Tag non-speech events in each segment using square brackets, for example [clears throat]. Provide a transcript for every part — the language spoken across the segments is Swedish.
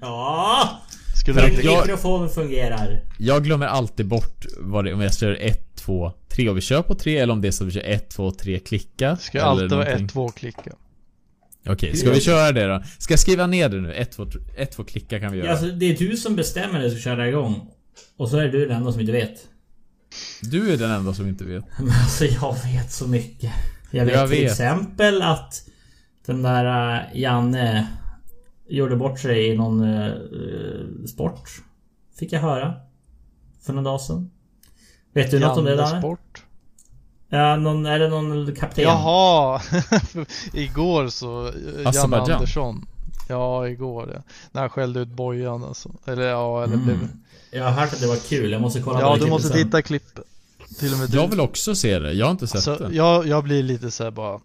Ja! Skulle För du att klicka? jag- mikrofonen fungerar. Jag glömmer alltid bort vad det, om jag kör 1, 2, 3 och vi kör på 3 eller om det är så att vi kör 1, 2, 3 klicka. Ska eller alltid vara någonting. 1-2 klicka. Okej, ska vi köra det då? Ska jag skriva ner det nu? 1, 2, 1, 2 klicka kan vi göra. Ja, alltså, det är du som bestämmer när du ska köra igång. Och så är du den enda som inte vet. Du är den enda som inte vet. Men alltså jag vet så mycket. Jag vet Jag till vet. exempel att den där äh, Janne gjorde bort sig i någon äh, sport. Fick jag höra. För någon dag sedan. Vet du något om det Danne? Sport. Ja, någon, är det någon kapten? Jaha! [laughs] igår så, eh, Janne. Andersson. Ja, igår ja. När han skällde ut Bojan alltså. Eller ja, eller Mm. blev... Jag har hört att det var kul. Jag måste kolla på Ja, du måste sen. titta klippet. Till och med du. Jag vill också se det. Jag har inte sett alltså, det. jag, jag blir lite så här bara...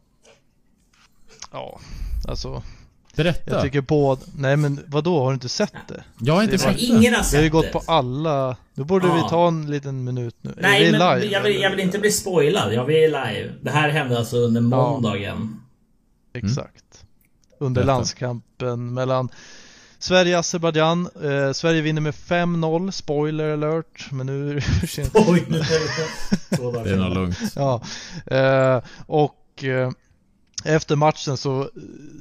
Ja, alltså. Berätta. Jag tycker både... Nej men vadå, har du inte sett det? jag har inte det sett det. Ingen har Vi sett har ju gått det. på alla... Då borde Ja. vi ta en liten minut nu. är Nej vi men live? jag, vill, jag vill inte bli spoilad. Jag vill live. Det här hände alltså under måndagen. Exakt. Under Berätta. landskampen mellan Sverige och Azerbajdzjan. Eh, Sverige vinner med 5-0, spoiler alert. Men nu är det sent. Oj, nu är det Det är nog lugnt. Ja, eh, och eh, efter matchen så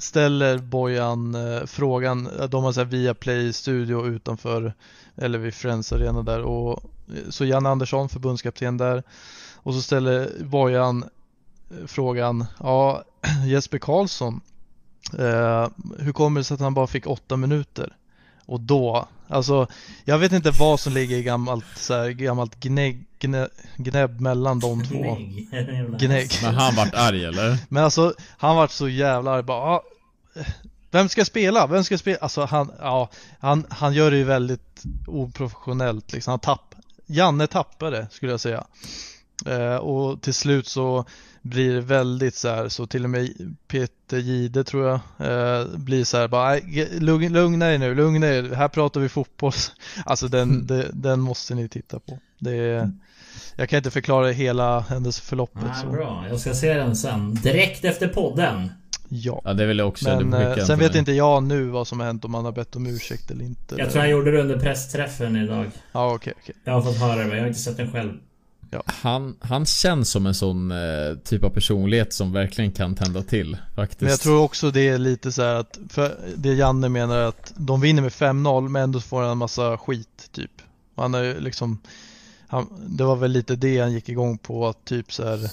ställer Bojan eh, frågan, de har så här via Play studio utanför, eller vid Friends Arena där. Och eh, så Jan Andersson, förbundskapten där. Och så ställer Bojan eh, frågan, ja [clears throat] Jesper Karlsson, eh, hur kommer det sig att han bara fick åtta minuter? Och då, alltså jag vet inte vad som ligger i gammalt, så här, gammalt gnägg, gnä, gnäbb mellan de två. Gnägg. [laughs] Men han vart arg eller? [laughs] Men alltså, han vart så jävla arg bara, ah, vem ska spela? Vem ska spela? Alltså han, ja, han, han gör det ju väldigt oprofessionellt liksom. Han tapp, Janne tappade skulle jag säga. Eh, och till slut så blir det väldigt så här, så till och med Peter Gide tror jag eh, blir så här bara, "Nej, ge- lugn, lugna er nu, lugna er, här pratar vi fotboll. [laughs] Alltså den, det, den måste ni titta på. Det är, jag kan inte förklara hela händelseförloppet. Nej, så. bra. Jag ska se den sen. Direkt efter podden. Ja. Ja det vill jag också. Men eh, sen vet dig. inte jag nu vad som har hänt om han har bett om ursäkt eller inte. Jag tror han gjorde det under pressträffen idag. Ja okej okej. Jag har fått höra det, men jag har inte sett den själv. Han, han känns som en sån eh, typ av personlighet som verkligen kan tända till. Faktiskt. Men jag tror också det är lite så här att, för det Janne menar är att de vinner med 5-0 men ändå får han en massa skit typ. Och Han ju liksom, han, det var väl lite det han gick igång på att typ så här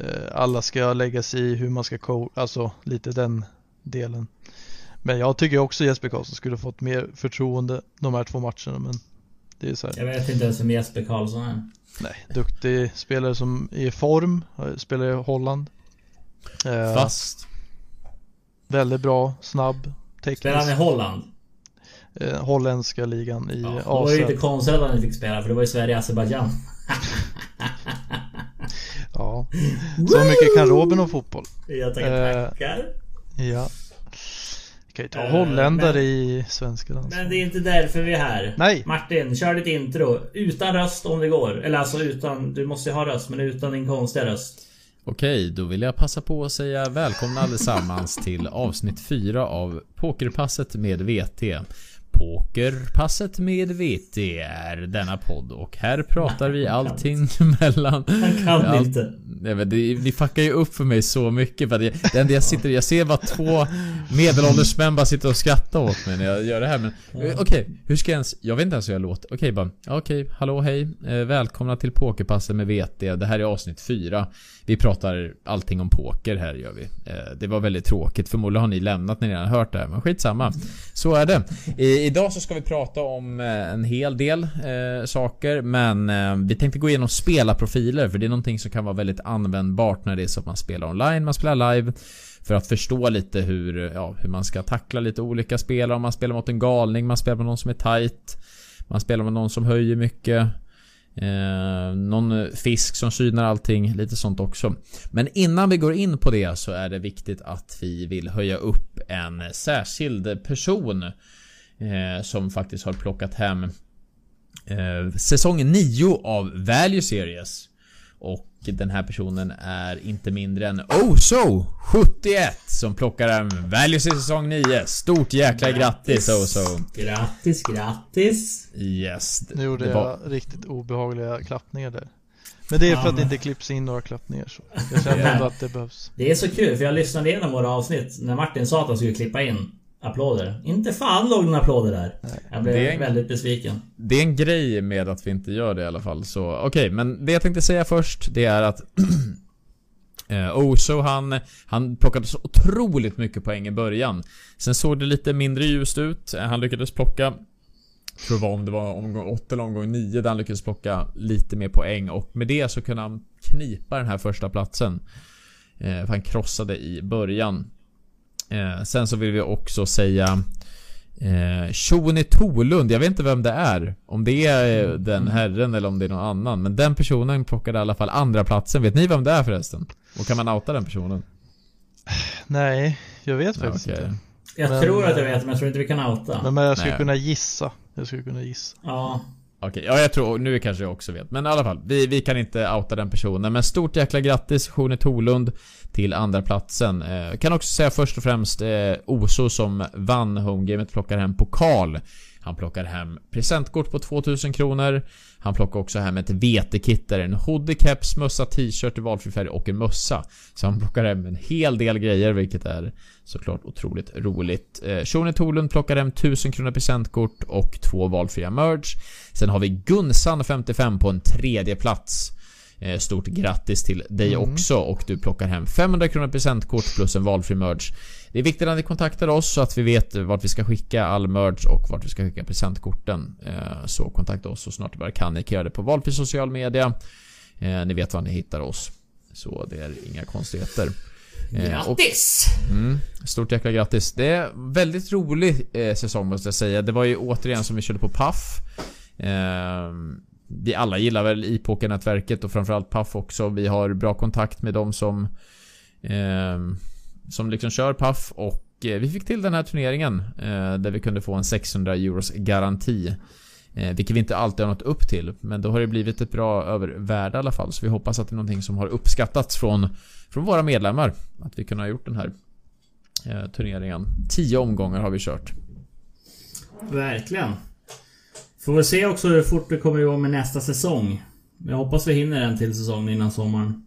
eh, alla ska lägga sig i hur man ska co alltså lite den delen. Men jag tycker också Jesper Karlsson skulle fått mer förtroende de här två matcherna men det är så här. Jag vet inte ens vem Jesper Karlsson är. Nej, duktig spelare som är i form, eh, spelar i Holland. Eh, Fast. Väldigt bra, snabb, Spelar han i teknisk. Holland? Eh, holländska ligan i Ja, det var ju AZ. lite konstigt att han inte fick spela, för det var ju Sverige-Azerbajdzjan. [laughs] Ja. [laughs] Så mycket kan Robin om fotboll. Jag tackar Eh, tackar. Ja. Kan ju ta Eh, holländare men- i svenska Men landslaget. det är inte därför vi är här. Nej. Martin, kör ditt intro. Utan röst om det går. Eller alltså utan... Du måste ju ha röst, men utan din konstiga röst. Okej, då vill jag passa på att säga välkomna allesammans till avsnitt 4 av Pokerpasset med VT. Pokerpasset med VT är denna podd och här pratar vi allting [laughs] mellan... Han kan allt- inte. Nej men det, ni fuckar ju upp för mig så mycket för att jag, det enda jag sitter jag ser bara två medelålders män bara sitter och skrattar åt mig när jag gör det här men eh, Okej, hur ska jag ens, jag vet inte ens hur jag låter. Okej bara, ja, okej, hallå hej, eh, välkomna till Pokerpasset med VT. Det här är avsnitt 4. Vi pratar allting om poker här gör vi. Eh, det var väldigt tråkigt, förmodligen har ni lämnat när ni redan hört det här men skitsamma. Så är det. I, idag så ska vi prata om eh, en hel del eh, saker men eh, vi tänkte gå igenom spelarprofiler för det är någonting som kan vara väldigt användbart när det är så att man spelar online, man spelar live för att förstå lite hur, ja, hur man ska tackla lite olika spelare. Om man spelar mot en galning, man spelar med någon som är tight. Man spelar med någon som höjer mycket. Eh, någon fisk som synar allting, lite sånt också. Men innan vi går in på det så är det viktigt att vi vill höja upp en särskild person eh, som faktiskt har plockat hem eh, säsong 9 av Value Series. Och den här personen är inte mindre än Oso 71 som plockar en Values i säsong 9. Stort jäkla grattis Oso! Grattis, grattis! Yes. Nu gjorde det jag var- riktigt obehagliga klappningar där. Men det är Ja, för att det inte klipps in några klappningar så. Jag känner ändå att det behövs. Det är så kul för jag lyssnade igenom våra avsnitt när Martin sa att han skulle klippa in applåder. Inte fan låg några applåder där. Jag blev en- väldigt besviken. Det är en grej med att vi inte gör det i alla fall så okej men det jag tänkte säga först det är att [clears throat] eh, Oso han, han plockade så otroligt mycket poäng i början. Sen såg det lite mindre ljust ut. Eh, Han lyckades plocka tror det var om det var omgång 8 eller omgång 9 där han lyckades plocka lite mer poäng och med det så kunde han knipa den här första platsen. Eh, för han krossade i början. Eh, sen så vill vi också säga Eh, Tolund, jag vet inte vem det är. Om det är eh, den herren eller om det är någon annan. Men den personen plockade i alla fall andra platsen. Vet ni vem det är förresten? Och kan man outa den personen? Nej, jag vet faktiskt okej. inte. Jag Men, tror att jag vet men jag tror inte vi kan outa. Men, men jag skulle Nej. kunna gissa. Jag skulle kunna gissa. Ja. Okej, ja jag tror, nu kanske jag också vet. Men i alla fall, vi, vi kan inte outa den personen. Men stort jäkla grattis Shoni Tolund till andra platsen. Eh, kan också säga först och främst eh, Oso som vann homegamet plockar hem pokal. Han plockar hem presentkort på 2000 kronor. Han plockar också hem ett vetekit där en hoodie, keps, mössa, t-shirt i valfri färg och en mössa. Så han plockar hem en hel del grejer vilket är såklart otroligt roligt. Eh, Shoni Tolund plockar hem 1000 kronor presentkort och två valfria merch. Sen har vi Gunsan 55 på en tredje plats. Eh, Stort grattis till dig Mm. också och du plockar hem 500 kronor presentkort plus en valfri merch. Det är viktigt att ni kontaktar oss så att vi vet vart vi ska skicka all merch och vart vi ska skicka presentkorten. Eh, Så kontakta oss så snart det bara kan. Ni kan göra det på valfri social media. Eh, Ni vet var ni hittar oss. Så det är inga konstigheter. Eh, och- Grattis! Mm, stort jäkla grattis. Det är väldigt rolig eh, säsong måste jag säga. Det var ju återigen som vi körde på Puff. Eh, vi alla gillar väl IPOKA-nätverket och framförallt PAF också. Vi har bra kontakt med dem som eh, som liksom kör PAF och eh, vi fick till den här turneringen eh, där vi kunde få en 600 euros garanti. Eh, vilket vi inte alltid har nått upp till. Men då har det blivit ett bra övervärde i alla fall. Så vi hoppas att det är någonting som har uppskattats från, från våra medlemmar. Att vi kunde ha gjort den här eh, turneringen. Tio omgångar har vi kört. Verkligen. Får väl se också hur fort det kommer igång med nästa säsong. Jag hoppas vi hinner en till säsong innan sommaren.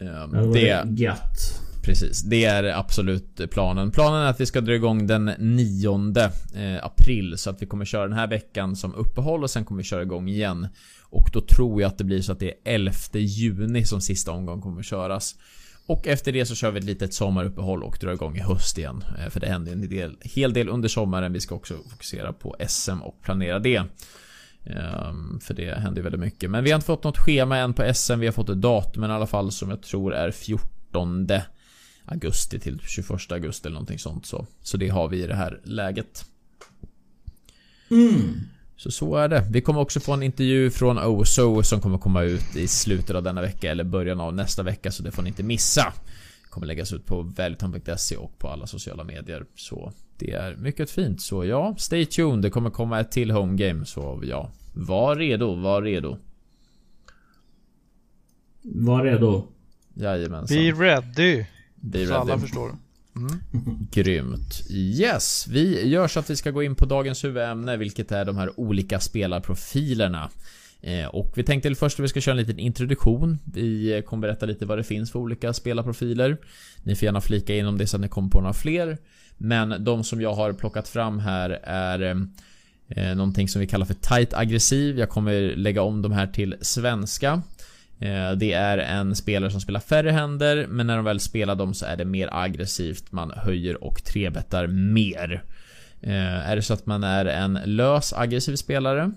Eh, Det det, gött. precis. Det är absolut planen. Planen är att vi ska dra igång den 9 eh, april. Så att vi kommer köra den här veckan som uppehåll och sen kommer vi köra igång igen. Och då tror jag att det blir så att det är 11 juni som sista omgång kommer köras. Och efter det så kör vi ett litet sommaruppehåll och drar igång i höst igen. Eh, för det händer en del, hel del under sommaren. Vi ska också fokusera på SM och planera det. Ehm, för det händer ju väldigt mycket. Men vi har inte fått något schema än på SM. Vi har fått ett datum i alla fall som jag tror är 14 augusti till 21 augusti eller någonting sånt. Så, så det har vi i det här läget. Mm. Så så är det. Vi kommer också få en intervju från Oso som kommer komma ut i slutet av denna vecka eller början av nästa vecka så det får ni inte missa. Kommer läggas ut på valueton.se och på alla sociala medier. Så det är mycket fint. Så ja, stay tuned. Det kommer komma ett till home game. Så ja, var redo, var redo. Var redo. Jajamensan. Be ready! Be Så alla ready. Grymt. Yes, vi gör så att vi ska gå in på dagens huvudämne, vilket är de här olika spelarprofilerna. Eh, och vi tänkte först att vi ska köra en liten introduktion. Vi kommer berätta lite vad det finns för olika spelarprofiler. Ni får gärna flika in om det så att ni kommer på några fler. Men de som jag har plockat fram här är eh, någonting som vi kallar för tight aggressiv. Jag kommer lägga om de här till svenska. Eh, det är en spelare som spelar färre händer men när de väl spelar dem så är det mer aggressivt. Man höjer och trebettar mer. Eh, är det så att man är en lös aggressiv spelare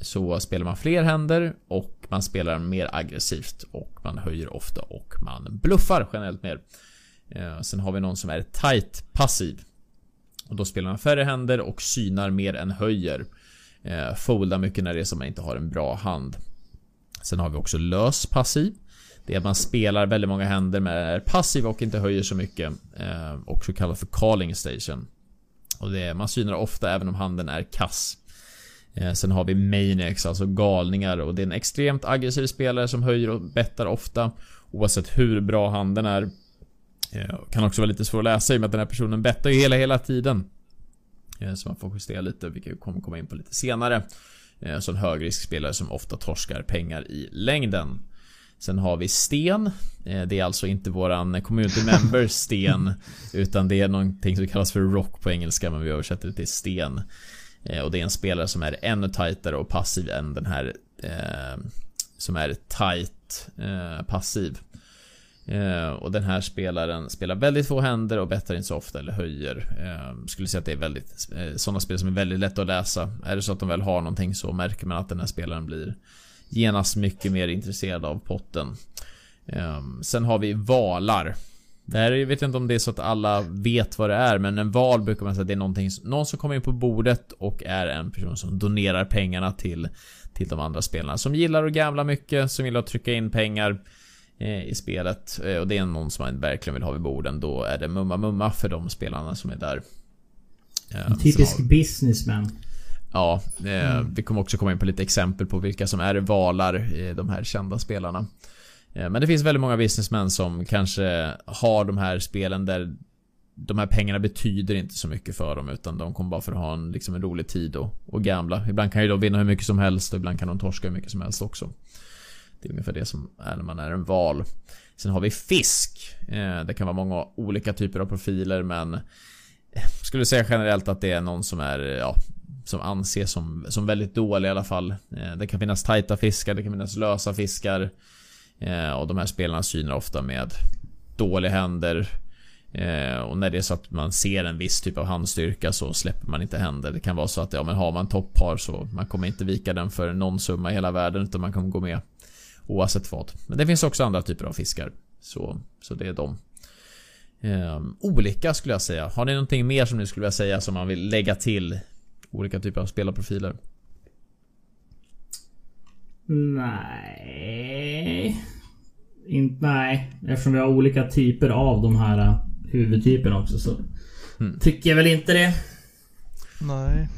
så spelar man fler händer och man spelar mer aggressivt och man höjer ofta och man bluffar generellt mer. Eh, sen har vi någon som är tight passiv. Och då spelar man färre händer och synar mer än höjer. Foldar mycket när det är som man inte har en bra hand. Sen har vi också lös passiv. Det är att man spelar väldigt många händer med är passiv och inte höjer så mycket. Eh, också kallat för calling station. Och det är, man synar ofta även om handen är kass. Eh, sen har vi Maniacs, alltså galningar och det är en extremt aggressiv spelare som höjer och bettar ofta. Oavsett hur bra handen är. Eh, kan också vara lite svår att läsa i och med att den här personen bettar ju hela, hela tiden. Eh, så man får justera lite, vilket vi kommer komma in på lite senare. Eh, så en högriskspelare som ofta torskar pengar i längden. Sen har vi Sten. Eh, det är alltså inte våran community [laughs] member Sten. Utan det är någonting som kallas för Rock på engelska men vi översätter det till Sten. Eh, och det är en spelare som är ännu tajtare och passiv än den här eh, Som är tight eh, passiv. Eh, och den här spelaren spelar väldigt få händer och bettar inte så ofta eller höjer. Eh, skulle säga att det är väldigt eh, sådana spel som är väldigt lätta att läsa. Är det så att de väl har någonting så märker man att den här spelaren blir genast mycket mer intresserad av potten. Eh, sen har vi valar. Det här vet jag inte om det är så att alla vet vad det är, men en val brukar man säga att det är någonting, någon som kommer in på bordet och är en person som donerar pengarna till, till de andra spelarna. Som gillar att gamla mycket, som gillar att trycka in pengar eh, i spelet. Eh, och det är någon som man verkligen vill ha vid borden, då är det mumma mumma för de spelarna som är där. Eh, en typisk businessman. Ja, eh, mm. vi kommer också komma in på lite exempel på vilka som är valar i de här kända spelarna. Eh, men det finns väldigt många businessmän som kanske har de här spelen där de här pengarna betyder inte så mycket för dem utan de kommer bara för att ha en, liksom en rolig tid och, och gambla. Ibland kan ju de vinna hur mycket som helst och ibland kan de torska hur mycket som helst också. Det är ungefär det som är när man är en val. Sen har vi fisk. Eh, det kan vara många olika typer av profiler men eh, skulle säga generellt att det är någon som är ja, som anses som, som väldigt dålig i alla fall. Eh, det kan finnas tajta fiskar, det kan finnas lösa fiskar. Och de här spelarna synar ofta med dåliga händer. Och när det är så att man ser en viss typ av handstyrka så släpper man inte händer. Det kan vara så att ja, men har man toppar så man kommer inte vika den för någon summa i hela världen utan man kommer gå med oavsett vad. Men det finns också andra typer av fiskar. Så, så det är de. Eh, olika skulle jag säga. Har ni någonting mer som ni skulle vilja säga som man vill lägga till olika typer av spelarprofiler? Nej. Inte, nej. Eftersom vi har olika typer av de här uh, huvudtyperna också så mm. tycker jag väl inte det. Nej.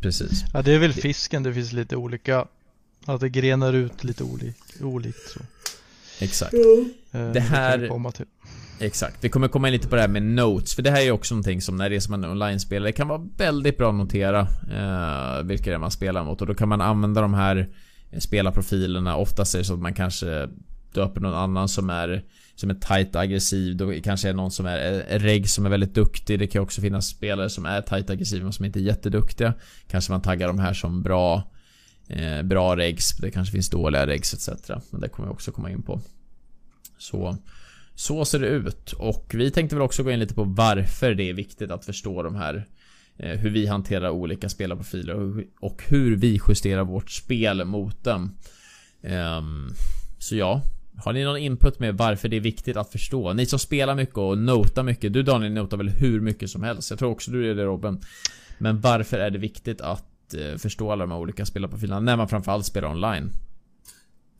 Precis. Ja, det är väl fisken. Det finns lite olika. Att det grenar ut lite olikt. olikt så. Exakt. Mm. Det här... Exakt. Vi kommer komma in lite på det här med notes, för det här är ju också någonting som när det är som en online-spelare kan vara väldigt bra att notera eh, vilka det är man spelar mot och då kan man använda de här spelarprofilerna. Oftast är det så att man kanske döper någon annan som är som är tight aggressiv. Då kanske är någon som är, är reg som är väldigt duktig. Det kan också finnas spelare som är tight aggressiva men som inte är jätteduktiga. Kanske man taggar de här som bra eh, Bra regs. Det kanske finns dåliga regs etc. Men det kommer vi också komma in på. Så så ser det ut och vi tänkte väl också gå in lite på varför det är viktigt att förstå de här eh, hur vi hanterar olika spelarprofiler och hur vi justerar vårt spel mot dem. Eh, så ja, har ni någon input med varför det är viktigt att förstå? Ni som spelar mycket och notar mycket. Du Daniel notar väl hur mycket som helst? Jag tror också du är det Robin. Men varför är det viktigt att eh, förstå alla de här olika spelarprofilerna när man framförallt spelar online?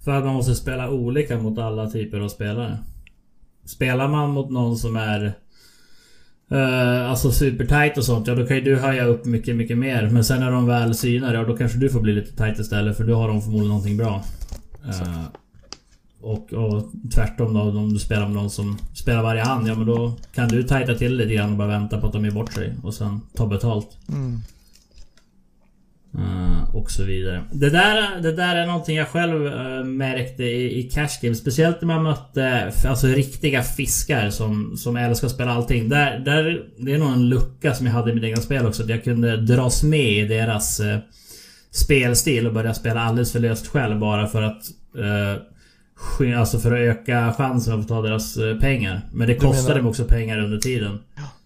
För att man måste spela olika mot alla typer av spelare. Spelar man mot någon som är Uh, alltså supertight och sånt, ja då kan ju du höja upp mycket, mycket mer. Men sen när de väl synar, ja då kanske du får bli lite tight istället för då har de förmodligen någonting bra. Uh, och, och tvärtom då, om du spelar med någon som spelar varje hand, ja men då kan du tajta till lite grann och bara vänta på att de ger bort sig. Och sen ta betalt. Mm. Uh, och så vidare. Det där, det där är någonting jag själv uh, märkte i, i Cash Game. Speciellt när man mötte alltså, riktiga fiskar som, som älskar att spela allting. Där, där, det är nog en lucka som jag hade i mitt egna spel också. Att jag kunde dras med i deras uh, spelstil och börja spela alldeles för löst själv bara för att Alltså för att öka chansen att få ta deras pengar. Men det kostade mig också pengar under tiden.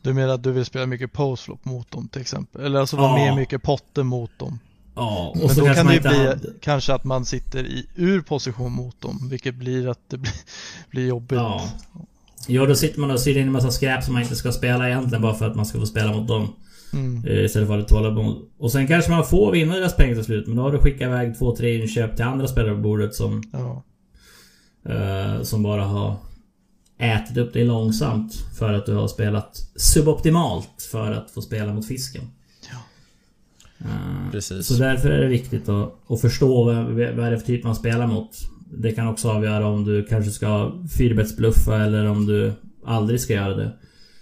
Du menar att du vill spela mycket postflop mot dem till exempel? Eller alltså vara ja. med mycket potter mot dem? Ja, och Men så då kan det ju bli hade... kanske att man sitter i ur position mot dem, vilket blir att det blir, [laughs] blir jobbigt. Ja. ja, då sitter man och syr in en massa skräp som man inte ska spela egentligen bara för att man ska få spela mot dem. Mm. Eh, istället för att tåla tålamod. Och sen kanske man får vinna deras pengar till slut, men då har du skickat iväg två, tre inköp till andra spelare på bordet som... Ja. Uh, som bara har ätit upp dig långsamt för att du har spelat suboptimalt för att få spela mot fisken. Ja. Eh, Precis. Så därför är det viktigt att, att förstå vad, vad är det för typ man spelar mot. Det kan också avgöra om du kanske ska fyrbetsbluffa eller om du aldrig ska göra det.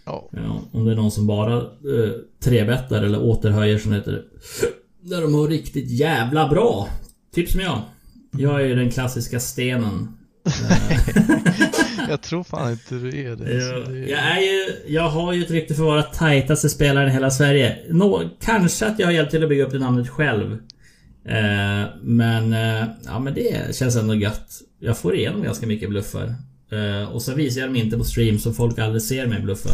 Ja. Ja, om det är någon som bara eh, trebettar eller återhöjer som heter. Där de har riktigt jävla bra. Typ som jag. Jag är ju den klassiska stenen. [laughs] Jag tror fan inte du är det. jag, Så det jag är ju... Jag har ju ett rykte för att vara tajtaste spelaren i hela Sverige. Nå, kanske att jag har hjälpt till att bygga upp det namnet själv. Eh, men... Eh, ja men det känns ändå gött. Jag får igenom ganska mycket bluffar. Eh, och så visar jag dem inte på stream så folk aldrig ser mig bluffa.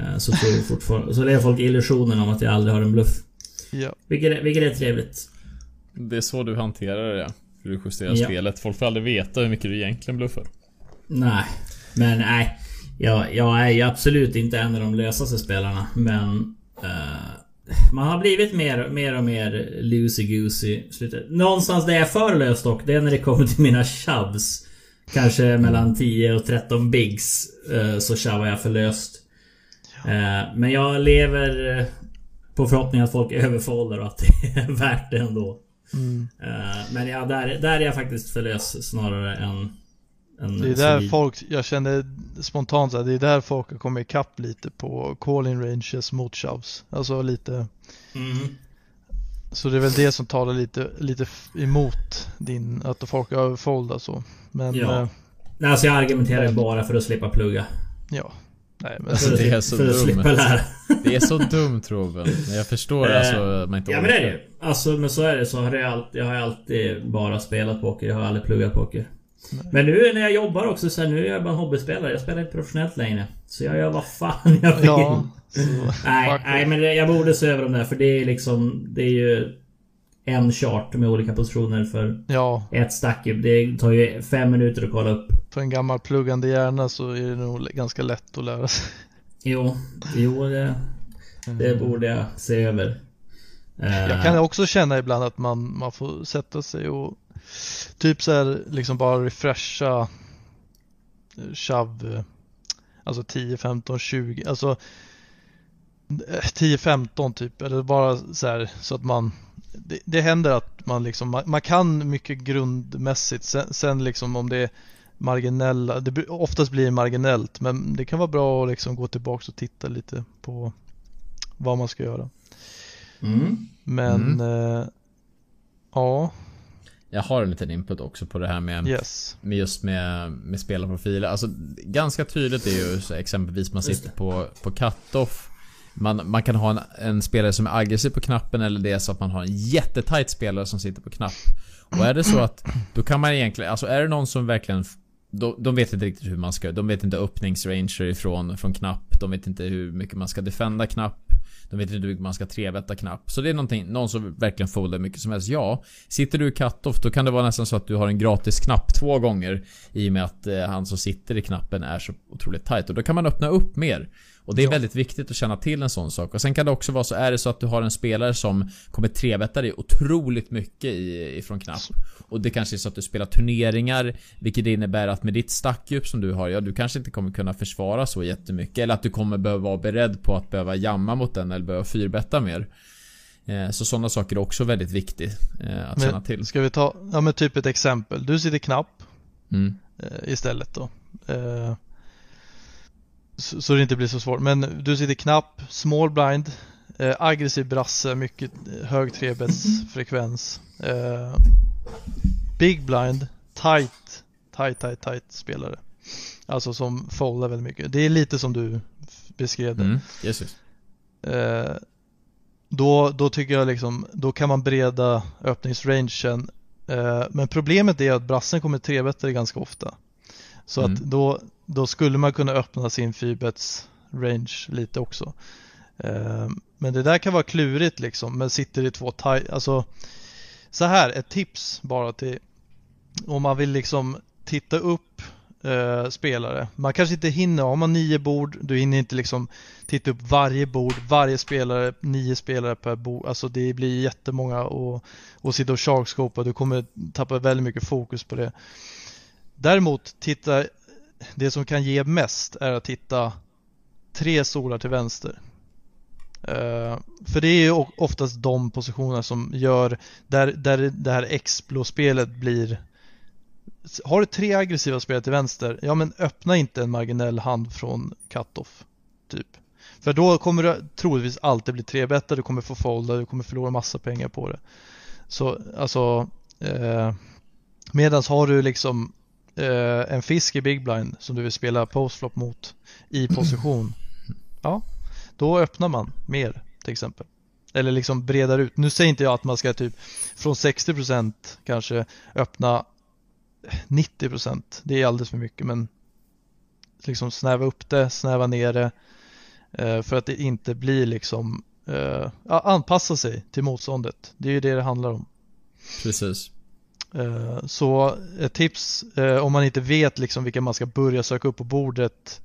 Eh, så tror fortfarande... Så är folk illusionen om att jag aldrig har en bluff. Ja. Vilket är, vilket är trevligt. Det är så du hanterar det. Hur du justerar Ja. spelet. Folk får aldrig veta hur mycket du egentligen bluffar. Nej. Men nej. Jag, jag är ju absolut inte en av de lösaste spelarna. Men... eh, man har blivit mer, mer och mer loosey-goosey i slutet. Någonstans där jag är för lös dock, det är när det kommer till mina shoves. Kanske mellan 10 och 13 bigs. eh, så shovar jag för löst. Eh, men jag lever på förhoppning att folk överfoldar och att det är [laughs] värt det ändå. Mm. Eh, men ja, där, där är jag faktiskt för lös snarare än... Det är där folk, jag kände spontant att det är där folk har kommit ikapp lite på calling ranges mot shoves. Alltså lite, Mm. så det är väl det som talar lite, lite emot din, att folk överfoldar så. Men Ja. Nej, alltså jag argumenterar ju bara för att slippa plugga. ja. Nej men Alltså, det är så för att dumt. slippa lära. Det är så dumt Robin. Jag förstår Eh, alltså att man inte Ja men det är det ju. Alltså men så är det. Så har jag, alltid, jag har alltid bara spelat poker. Jag har aldrig pluggat poker. Men nu när jag jobbar också så här, nu är jag bara en hobbyspelare. Jag spelar inte professionellt längre. Så jag gör vad fan jag vill. ja. Så, nej, nej men det, jag borde se över de där. För det är liksom... Det är ju... En chart med olika positioner för Ja, ett stack. Det tar ju fem minuter att kolla upp. För en gammal pluggande hjärna så är det nog ganska lätt att lära sig. Jo, jo det, det borde jag se över. Eh, Jag kan också känna ibland att man, man får sätta sig och typ så här liksom bara refresha eh, shove eh, alltså 10, 15, 20 alltså eh, 10, 15 typ eller bara så här så att man det, det händer att man liksom man, man kan mycket grundmässigt sen, sen liksom om det marginella, det oftast blir marginellt men det kan vara bra att liksom gå tillbaks och titta lite på vad man ska göra. Mm. Men eh, ja, Jag har en liten input också på det här med, yes. med just med, med spelarprofiler. Alltså ganska tydligt är ju så exempelvis man sitter på, på cut-off. Man, man kan ha en, en spelare som är aggressiv på knappen eller det är så att man har en jättetight spelare som sitter på knapp. Och är det så att då kan man egentligen, alltså är det någon som verkligen de, de vet inte riktigt hur man ska, de vet inte öppningsranger ifrån från knapp. De vet inte hur mycket man ska defenda knapp. De vet inte hur mycket man ska trevetta knapp. Så det är någonting, någon som verkligen foldar mycket som helst. Ja, sitter du i cut-off då kan det vara nästan så att du har en gratis knapp två gånger. I och med att eh, han som sitter i knappen är så otroligt tight. Och då kan man öppna upp mer. Och det är Ja. väldigt viktigt att känna till en sån sak. Och sen kan det också vara så, är det så att du har en spelare som kommer trevetta dig otroligt mycket i, ifrån knapp. Och det kanske är så att du spelar turneringar, vilket innebär att med ditt stackdjup som du har, ja du kanske inte kommer kunna försvara så jättemycket. Eller att du kommer behöva vara beredd på att behöva jamma mot den eller behöva fyrbetta mer. Eh, Så sådana saker är också väldigt viktigt eh, att känna till. Men ska vi ta, ja men typ ett exempel. Du sitter knapp Mm. eh, istället då. Så, så det inte blir så svårt. Men du sitter knapp, small blind, eh, aggressiv brasse, mycket eh, hög trebetsfrekvens. Eh, big blind, tight, tight, tight, tight spelare. Alltså som foldar väldigt mycket. Det är lite som du beskrev det. Mm. Yes, yes. Eh, då, då tycker jag liksom, då kan man breda öppningsrangen. Eh, men problemet är att brassen kommer trebetta ganska ofta. Så Mm. att då, då skulle man kunna öppna sin fyrbets range lite också. Eh, men det där kan vara klurigt liksom, men sitter i två tight, alltså så här, ett tips bara till om man vill liksom titta upp eh, spelare. Man kanske inte hinner, har man nio bord, du hinner inte liksom titta upp varje bord, varje spelare, nio spelare per bord. Alltså det blir jättemånga och, och sitta och sharkscopa. Du kommer tappa väldigt mycket fokus på det. Däremot, titta, det som kan ge mest är att hitta tre stolar till vänster. Uh, för det är ju oftast de positionerna som gör, där, där det här Explo-spelet blir Har du tre aggressiva spelare till vänster, ja men öppna inte en marginell hand från cut-off. Typ. För då kommer du troligtvis alltid bli tre bättre, du kommer få folda, du kommer förlora massa pengar på det. Så alltså eh, Medans har du liksom eh, en fisk i big blind som du vill spela postflop mot i position. [clears throat] Ja, då öppnar man mer till exempel. Eller liksom bredar ut. Nu säger inte jag att man ska typ från 60% kanske öppna 90%. Det är alldeles för mycket men liksom snäva upp det, snäva ner det eh, för att det inte blir liksom eh, anpassa sig till motståndet. Det är ju det det handlar om. Precis. Eh, Så ett tips eh, om man inte vet liksom vilka man ska börja söka upp på bordet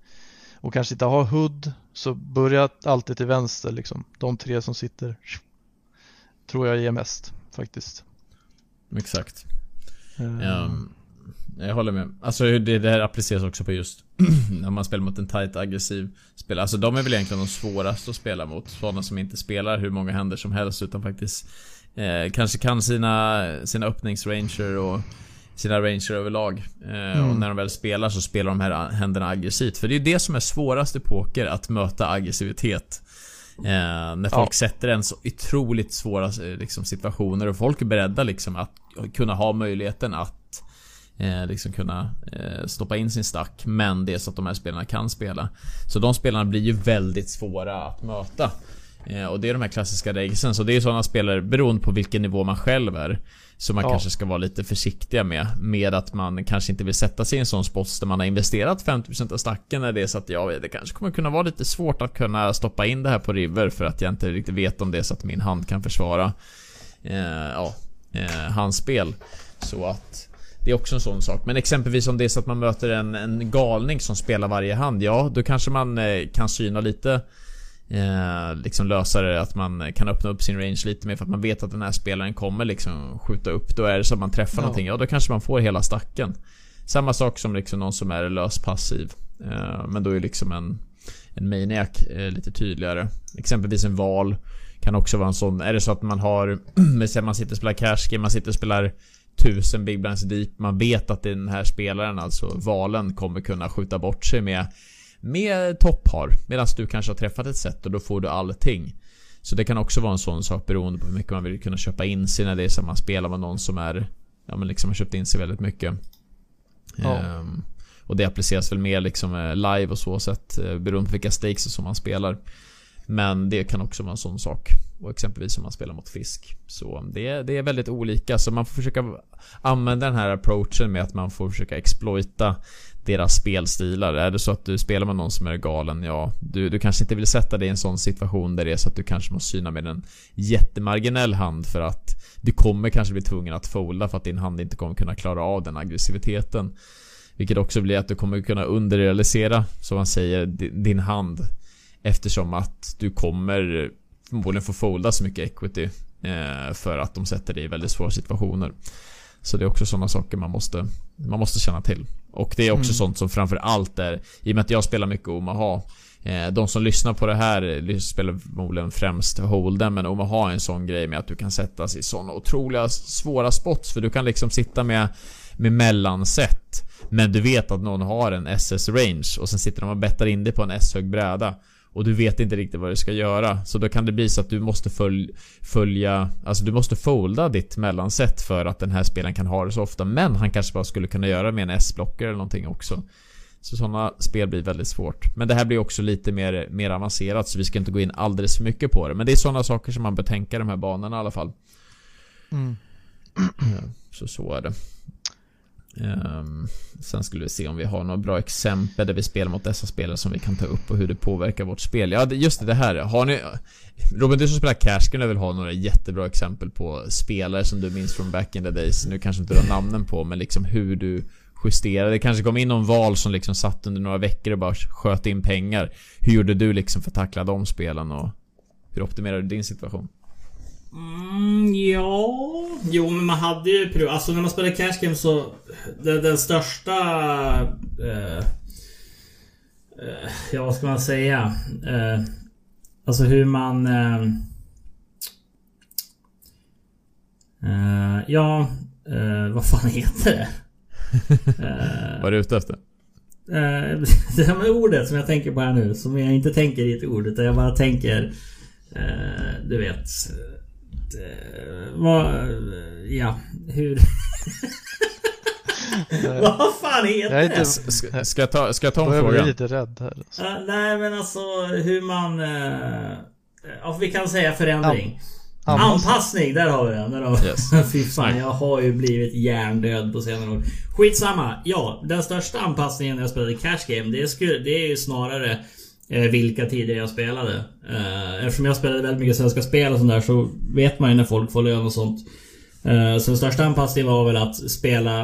och kanske inte har HUD så börja alltid till vänster liksom. De tre som sitter tror jag ger mest faktiskt. Exakt. Eh, Ehm, jag håller med. Alltså det, det här appliceras också på just [clears throat] när man spelar mot en tight aggressiv spelare. Alltså de är väl egentligen de svåraste att spela mot. Sådana som inte spelar hur många händer som helst utan faktiskt eh, kanske kan sina, sina öppningsranger och sina ranger överlag. Eh, Och Mm. när de väl spelar så spelar de här händerna aggressivt. För det är det som är svårast i poker, att möta aggressivitet. Eh, när folk sätter en så otroligt svåra eh, liksom, situationer och folk är beredda liksom att kunna ha möjligheten att eh, liksom kunna eh, stoppa in sin stack. Men det är så att de här spelarna kan spela. Så de spelarna blir ju väldigt svåra att möta. Eh, och det är de här klassiska regelsen. Så det är sådana spelare, beroende på vilken nivå man själv är. Som man Ja. kanske ska vara lite försiktiga med. Med att man kanske inte vill sätta sig i en sån spot där man har investerat 50% av stacken. När det är så att ja, det kanske kommer kunna vara lite svårt att kunna stoppa in det här på river. För att jag inte riktigt vet om det är så att min hand kan försvara eh, ja, eh, hans spel. Så att det är också en sån sak. Men exempelvis om det är så att man möter en, en galning som spelar varje hand. Ja, då kanske man eh, kan syna lite eh, liksom lösa det att man kan öppna upp sin range lite mer för att man vet att den här spelaren kommer liksom skjuta upp. Då är det så att man träffar Ja. någonting, ja då kanske man får hela stacken. Samma sak som liksom någon som är lös passiv. Eh, men då är liksom en, en maniac eh, lite tydligare. Exempelvis en val. Kan också vara en sån. Är det så att man har, [clears throat] man sitter och spelar cash man sitter och spelar tusen big blinds deep. Man vet att den här spelaren, alltså valen, kommer kunna skjuta bort sig med med topphar. Medan du kanske har träffat ett set och då får du allting. Så det kan också vara en sån sak beroende på hur mycket man vill kunna köpa in sig när det är så man spelar med någon som är Ja men liksom har köpt in sig väldigt mycket. Ja. Ehm, och det appliceras väl mer liksom eh, live och så sätt eh, beroende på vilka stakes som man spelar. Men det kan också vara en sån sak. Och exempelvis om man spelar mot fisk. Så det, det är väldigt olika. Så man får försöka använda den här approachen med att man får försöka exploita deras spelstilar. Är det så att du spelar med någon som är galen, ja, du, du kanske inte vill sätta dig i en sån situation där det är så att du kanske måste syna med en jättemarginell hand för att du kommer kanske bli tvungen att folda för att din hand inte kommer kunna klara av den aggressiviteten. Vilket också blir att du kommer kunna underrealisera, som man säger, din hand. Eftersom att du kommer förmodligen få folda så mycket equity eh, för att de sätter dig i väldigt svåra situationer. Så det är också sådana saker man måste, man måste känna till. Och det är också Mm. sånt som framför allt är, i och med att jag spelar mycket Omaha. Eh, de som lyssnar på det här spelar förmodligen främst Holden men Omaha är en sån grej med att du kan sättas i såna otroliga svåra spots för du kan liksom sitta med med mellanset Men du vet att någon har en SS range och sen sitter de och bettar in det på en S-hög bräda och du vet inte riktigt vad du ska göra. Så då kan det bli så att du måste följ, följa... Alltså du måste folda ditt mellanset för att den här spelaren kan ha det så ofta. Men han kanske bara skulle kunna göra med en S-blocker eller någonting också. Så sådana spel blir väldigt svårt. Men det här blir också lite mer, mer avancerat så vi ska inte gå in alldeles för mycket på det. Men det är sådana saker som man bör tänka i de här banorna i alla fall. Mm. Så så är det. Ehm, sen skulle vi se om vi har några bra exempel där vi spelar mot dessa spelare som vi kan ta upp och hur det påverkar vårt spel. Ja, just det, det här. Har ni... Robin, du som spelar Cash skulle väl ha några jättebra exempel på spelare som du minns från back in the days. Nu kanske inte du har namnen på, men liksom hur du justerade. Det kanske kom in någon val som liksom satt under några veckor och bara sköt in pengar. Hur gjorde du liksom för att tackla de spelen och hur optimerade du din situation? Mm, ja... Jo, men man hade ju prov... Alltså när man spelar cash game så... Den, den största... Eh, eh, ja, vad ska man säga? Eh, Alltså hur man... Eh, eh, ja, eh, vad fan heter det? [laughs] Vad är du ute efter? [laughs] Det här med ordet som jag tänker på här nu, som jag inte tänker i ett ord utan jag bara tänker... Du vet... Eh, vad... Ja, hur... [laughs] vad fan heter Jag är inte... det? Ska, ska, jag ta, ska jag ta en Jag blir fråga? lite rädd här. Alltså. Eh, nej men alltså hur man... Eh, ja, vi kan säga förändring. Anpassning. Anpassning, där har vi den. Där har vi. Yes. [laughs] Fy fan, jag har ju blivit hjärndöd på senare år. Skitsamma. Ja, den största anpassningen när jag spelade Cash Game, det, skulle, det är ju snarare eh, Eh, vilka tider jag spelade. Eh, eftersom jag spelade väldigt mycket Svenska Spel och sånt där så vet man ju när folk får lön och sånt. Eh, så den största anpassningen var väl att spela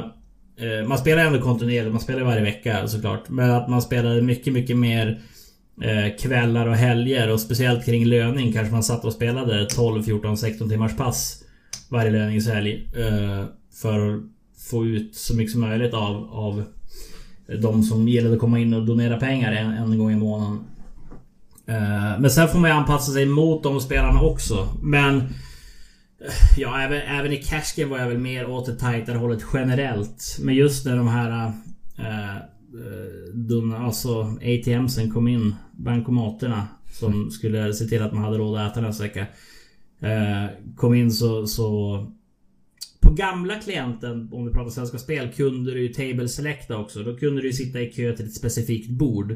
eh, Man spelar ändå kontinuerligt, man spelar varje vecka såklart. Men att man spelade mycket, mycket mer eh, kvällar och helger och speciellt kring löning kanske man satt och spelade 12, 14, 16 timmars pass varje löningshelg. Eh, för att få ut så mycket som möjligt av, av de som gillade att komma in och donera pengar en, en gång i månaden. Eh, men sen får man ju anpassa sig mot de spelarna också. Men... Eh, ja, även, även i Cash Game var jag väl mer åt det tajtare hållet generellt. Men just när de här... Eh, äh, dumma, alltså ATMsen kom in. Bankomaterna. Som skulle se till att man hade råd att äta nästa vecka. Äh, kom in så, så... På gamla klienten, om vi pratar Svenska Spel, kunde du ju table selecta också. Då kunde du ju sitta i kö till ett specifikt bord.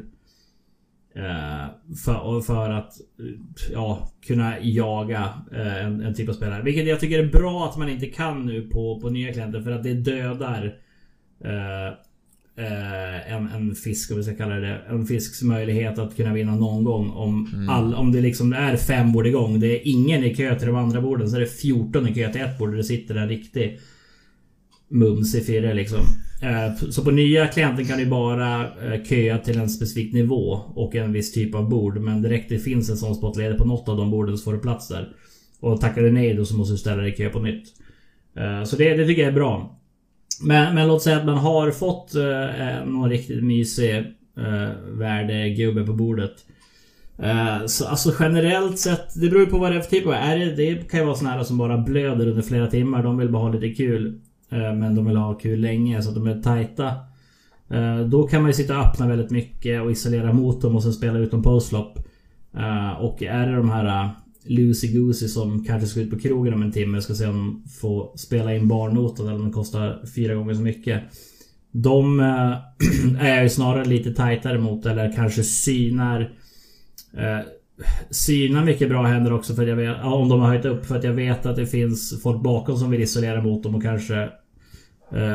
Eh, för, för att eh, ja, kunna jaga eh, en, en typ av spelare. Vilket jag tycker är bra att man inte kan nu på, på nya klienter för att det dödar eh, eh, en, en fisk, om vi ska kalla det En fisks möjlighet att kunna vinna någon gång. Om, all, om det liksom är fem bord igång. Det är ingen i kö till de andra borden. Så är det 14 i kö till ett bord. Och det sitter en riktig mums i firre liksom. Eh, Så på nya klienter kan du bara eh, köa till en specifik nivå och en viss typ av bord. Men direkt det finns en sån spot ledig på något av de borden så får du plats där. Och tackar du nej då så måste du ställa dig i kö på nytt. Eh, Så det, det tycker jag är bra. Men, men låt säga att man har fått eh, eh någon riktigt mysig eh, värdegubbe på bordet. Eh, så alltså generellt sett, det beror ju på vad det är för typ av... Är det, det kan ju vara såna här som bara blöder under flera timmar. De vill bara ha lite kul. Eh, men de vill ha kul länge så att de är tajta. Eh, då kan man ju sitta och öppna väldigt mycket och isolera mot dem och sen spela ut dem postflop. Eh, och är det de här eh, Lucy Goosey som kanske ska ut på krogen om en timme. Ska se om de får spela in barnotan eller om den kostar fyra gånger så mycket. De eh, [clears throat] är jag ju snarare lite tajtare mot eller kanske synar syna Synar mycket bra händer också för att jag vet, om de har höjt upp för att jag vet att det finns folk bakom som vill isolera mot dem och kanske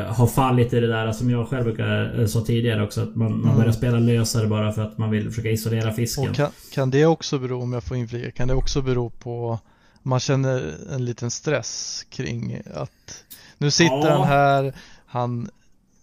har fallit i det där som jag själv brukar eh, sa tidigare också att man, man börjar spela lösare bara för att man vill försöka isolera fisken. Kan, kan det också bero, om jag får inflika, kan det också bero på man känner en liten stress kring att nu sitter Ja. han här, han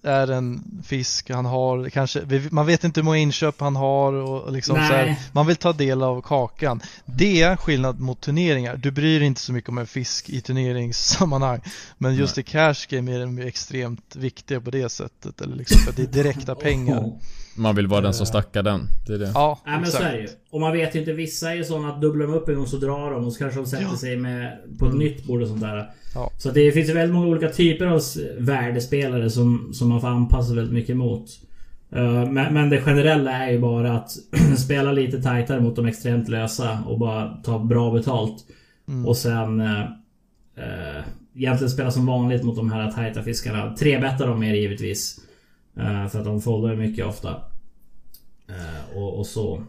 är en fisk, han har kanske, man vet inte hur många inköp han har och liksom så här, Nej. man vill ta del av kakan. Det är skillnad mot turneringar. Du bryr dig inte så mycket om en fisk i turneringssammanhang. Men just i cash game är de ju extremt viktiga på det sättet. Eller liksom för att det är direkta [laughs] pengar. Man vill vara den som stackar den. Det är det. Ja, Nej men så är det ju. Och man vet ju inte, vissa är ju sådana att dubblar de upp en gång så drar de och så kanske de sätter Ja. sig med på ett nytt bord och sånt där. Ja. Så det finns ju väldigt många olika typer av värdespelare som, som man får anpassa väldigt mycket mot. Eh, Men, men det generella är ju bara att [clears throat] spela lite tajtare mot de extremt lösa och bara ta bra betalt. Mm. Och sen eh, eh, Egentligen spela som vanligt mot de här tajta fiskarna. Trebetta dem mer givetvis. Eh, för att de foldar mycket ofta. Eh, och, och så.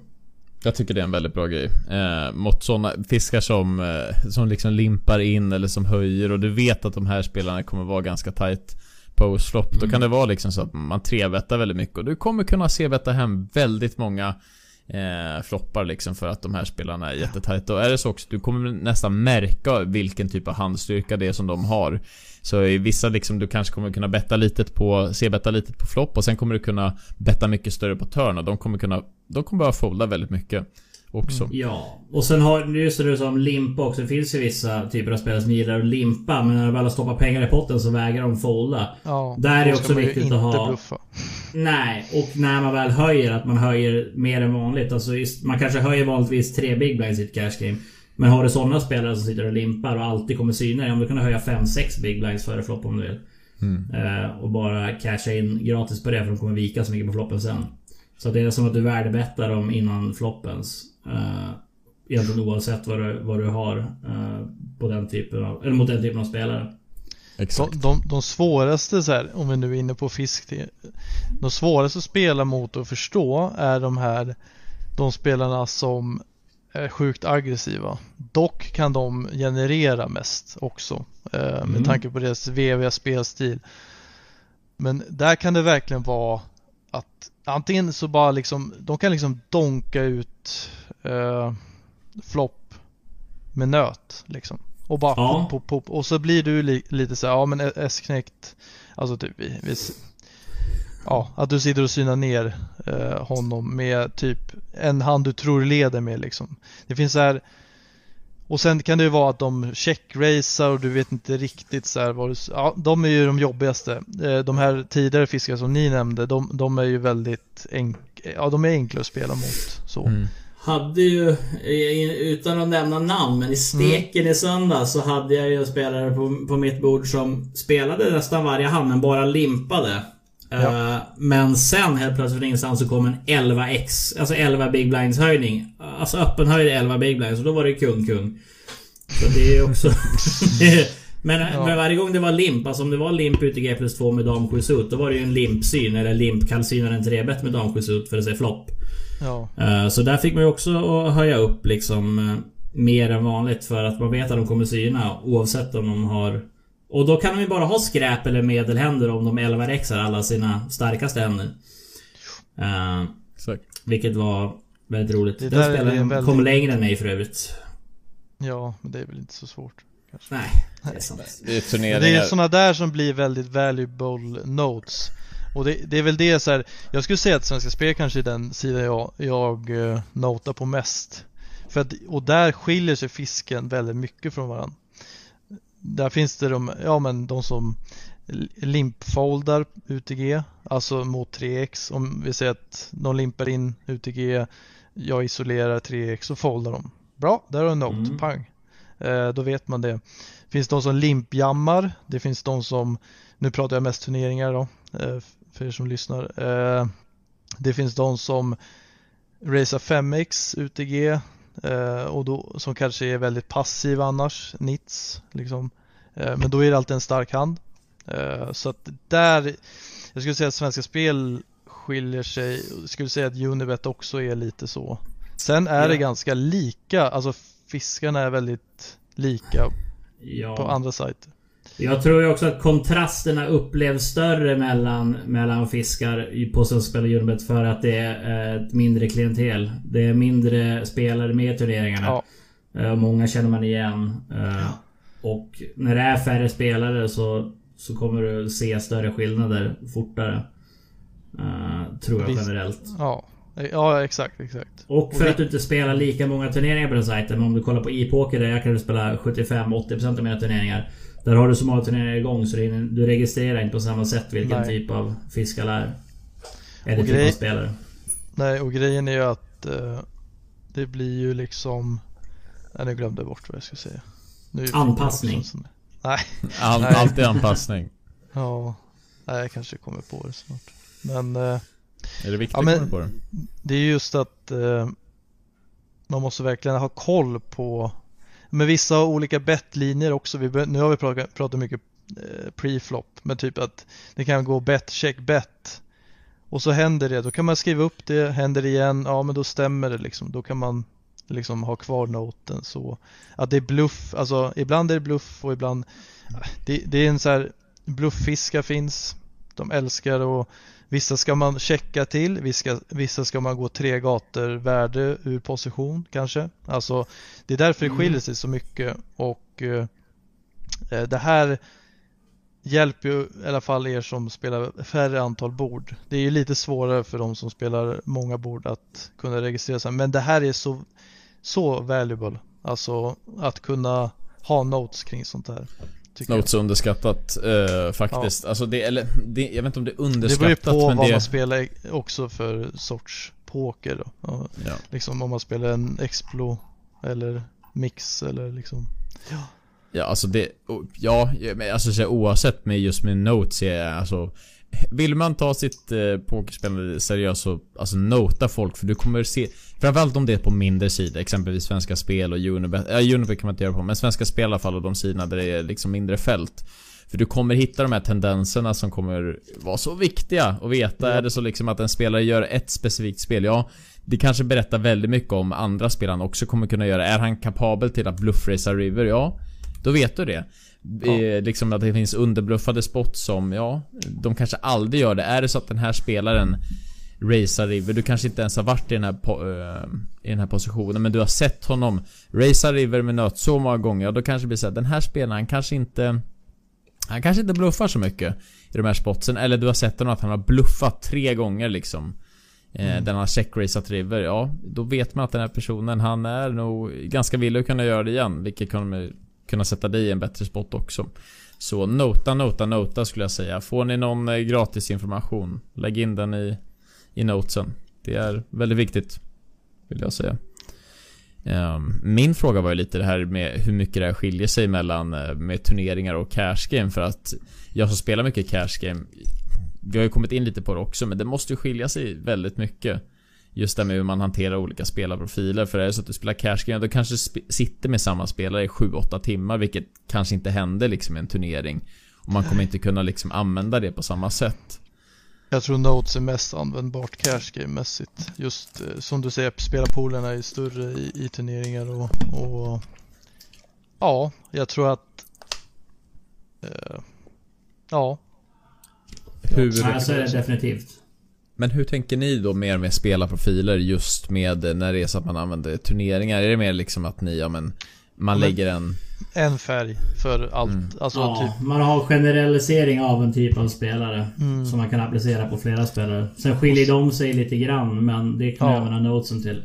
Jag tycker det är en väldigt bra grej. Eh, mot sådana fiskar som, eh, som liksom limpar in eller som höjer och du vet att de här spelarna kommer vara ganska tight post-flop. Då kan det vara liksom så att man trebettar väldigt mycket och du kommer kunna se betta hem väldigt många eh, floppar liksom för att de här spelarna är jättetajta. Och är det så också, du kommer nästan märka vilken typ av handstyrka det är som de har. Så i vissa liksom, du kanske kommer kunna betta litet på, C-betta litet på flopp och sen kommer du kunna betta mycket större på turn och de kommer kunna, de kommer bara folda väldigt mycket. också. Ja, och sen har du just det du sa om limpa också. Det finns ju vissa typer av spelare som gillar att limpa. Men när de väl har stoppat pengar i potten så vägrar de folda. Ja, Där är det också viktigt inte att ha- bluffa. Nej, och när man väl höjer, att man höjer mer än vanligt. Alltså just, man kanske höjer vanligtvis tre big blinds i ett cash game. Men har du sådana spelare som sitter och limpar och alltid kommer syna dig. Om du kan höja 5-6 big blinds före flopp om du vill. Eh, och bara casha in gratis på det för de kommer vika så mycket på floppen sen. Så det är som att du värdebettar dem innan floppens. Uh, egentligen oavsett vad du, vad du har eh, på den typen av, eller mot den typen av spelare. Exakt. De, de, de svåraste så här, om vi nu är inne på fisk, det- de svåraste att spela mot och förstå är de här, de spelarna som sjukt aggressiva. Dock kan de generera mest också, eh, med Mm. tanke på deras veviga spelstil. Men där kan det verkligen vara att antingen så bara liksom, de kan liksom donka ut eh, flopp med nöt liksom. Och bara Ja. pop, pop, pop. Och så blir du li, lite så här, ja men S-knäckt, alltså typ vi, vi, Ja, att du sitter och synar ner eh, honom med typ en hand du tror leder med liksom. Det finns så här och sen kan det ju vara att de checkracear och du vet inte riktigt så här vad du, ja de är ju de jobbigaste. Eh, de här tidigare fiskar som ni nämnde, de, de är ju väldigt enk, ja de är enkla att spela mot så. Mm. Hade ju, utan att nämna namn, men i steken i söndag så hade jag ju en spelare på, på mitt bord som spelade nästan varje hand men bara limpade. Eh, men sen helt plötsligt från ingenstans så kom en 11x, alltså 11 big blinds höjning. Alltså öppen höjd 11 big blinds och då var det kung kung. Så det är också... [laughs] men, Ja. men varje gång det var limp, alltså om det var limp ute i G plus 2 med dam 7 suit, då var det ju en limpsyn eller limpkallsyn eller en 3 med dam 7 suit för att säga flopp. Ja, Eh, Så där fick man ju också höja upp liksom eh, mer än vanligt för att man vet att de kommer syna oavsett om de har... Och då kan de ju bara ha skräp eller medelhänder om de 11 rexar alla sina starkaste händer. Eh, Exakt. vilket var väldigt roligt. Det Den spelaren en väldigt- kom längre än mig för övrigt. ja, men det är väl inte så svårt. Kanske. Nej, det är sant. Det är turneringar. det är sådana där som blir väldigt valuable notes. Och det, det är väl det så här, jag skulle säga att Svenska Spel kanske är den sidan jag, jag uh, notar på mest. För att, och där skiljer sig fisken väldigt mycket från varandra. Där finns det de, ja men de som limpfoldar UTG, alltså mot 3x. Om vi säger att de limpar in UTG, jag isolerar 3x och foldar dem. Bra, där har du en note, Mm. pang. Eh, då vet man det. finns de som limpjammar, det finns de som, nu pratar jag mest turneringar då, eh, för er som lyssnar. Eh, det finns de som racear 5x UTG och då, som kanske är väldigt passiv annars, nits liksom. Eh, men då är det alltid en stark hand. Eh, så att där, jag skulle säga att Svenska Spel skiljer sig, jag skulle säga att Unibet också är lite så. Sen är det Ja. ganska lika, alltså fiskarna är väldigt lika Ja. på andra sajter. Jag tror ju också att kontrasterna upplevs större mellan, mellan fiskar på Spel och Unibet för att det är ett mindre klientel. Det är mindre spelare med i turneringarna. Ja. Eh, Många känner man igen. Eh, Och när det är färre spelare så, så kommer du se större skillnader fortare. Eh, tror jag generellt. Ja, ja exakt, exakt. Och för att du inte spelar lika många turneringar på den sajten. Men om du kollar på e-poker där jag kan spela 75-80% av mina turneringar. Där har du så många turneringar igång så du registrerar inte på samma sätt vilken Nej. typ av fiskar är. Eller Och typ av spelare. Nej, och grejen är ju att eh, det blir ju liksom... Nej, nu glömde jag bort vad jag skulle säga. Nu Anpassning. sån- Nej, [laughs] All, Nej. alltid anpassning. [laughs] ja. Nej, jag kanske kommer på det snart. Men eh, Är det viktigt Ja, men- att komma på det? det är just att eh, man måste verkligen ha koll på men vissa har olika bettlinjer också. Vi, nu har vi pratat, pratat mycket eh, pre-flop, men typ att det kan gå bet, check, bet. Och så händer det, då kan man skriva upp det, händer det igen, ja men då stämmer det liksom. Då kan man liksom ha kvar noten så. Att det är bluff, alltså ibland är det bluff och ibland det, det är en så här blufffiskar finns. De älskar att Vissa ska man checka till, vissa, vissa ska man gå tre gator värde ur position kanske. Alltså det är därför det Mm. skiljer sig så mycket och eh, eh, det här hjälper ju i alla fall er som spelar färre antal bord. Det är ju lite svårare för de som spelar många bord att kunna registrera sig. Men det här är så, så valuable. Alltså att kunna ha notes kring sånt här. Tycker jag. Notes är underskattat eh, faktiskt. Alltså det, eller det, jag vet inte om det är Det beror ju underskattat på men vad det... man spelar också för sorts poker då. Ja, Ja. Liksom om man spelar en Explo eller Mix eller liksom. Ja, alltså det... Ja, men alltså oavsett med just med notes är alltså... Vill man ta sitt eh, pokerspelande seriöst så, alltså nota folk för du kommer se Framförallt om det är på mindre sidor, exempelvis Svenska Spel och Unibet, ja Unibet kan man inte göra på, men Svenska Spel i alla fall och de sidorna där det är liksom mindre fält För du kommer hitta de här tendenserna som kommer vara så viktiga att veta. Ja. Är det så liksom att en spelare gör ett specifikt spel, ja Det kanske berättar väldigt mycket om andra spel han också kommer kunna göra. Är han kapabel till att bluffracea River? Ja Då vet du det. Ja. Eh, liksom att det finns underbluffade spots som, ja, de kanske aldrig gör det. Är det så att den här spelaren racear River, du kanske inte ens har varit i den här, eh, i den här positionen, men du har sett honom racea River med nöt så många gånger, och då kanske det blir så att den här spelaren, kanske inte han kanske inte bluffar så mycket i de här spotsen, eller du har sett honom att han har bluffat tre gånger liksom. Eh, Mm. Den har checkraceat River, ja, då vet man att den här personen, han är nog ganska villig att kunna göra det igen, vilket kommer kunna sätta dig i en bättre spot också. Så nota, nota, nota skulle jag säga. Får ni någon eh, gratis information, lägg in den i, i notesen. Det är väldigt viktigt, vill jag säga. Ehm, min fråga var ju lite det här med hur mycket det här skiljer sig mellan eh, med turneringar och cash game för att jag som spelar mycket cash game Vi har ju kommit in lite på det också men det måste ju skilja sig väldigt mycket Just det med hur man hanterar olika spelarprofiler för är det så att du spelar cash game då kanske du sp- sitter med samma spelare i 7-8 timmar vilket kanske inte händer liksom i en turnering Och man kommer inte kunna liksom använda det på samma sätt Jag tror Notes är mest användbart cash game-mässigt. Just eh, som du säger, spelarpoolerna är större i, i turneringar och, och ja, jag tror att eh, ja, Hur, Nej, så är det definitivt. Men hur tänker ni då mer med spelarprofiler just med när det är så att man använder turneringar? Är det mer liksom att ni, ja men Man Ja, lägger en... en färg för allt. Mm. Alltså ja, typ, man har generalisering av en typ av spelare. mm, Som man kan applicera på flera spelare. Sen skiljer de sig lite grann men det kan Ja. jag använda notesen till.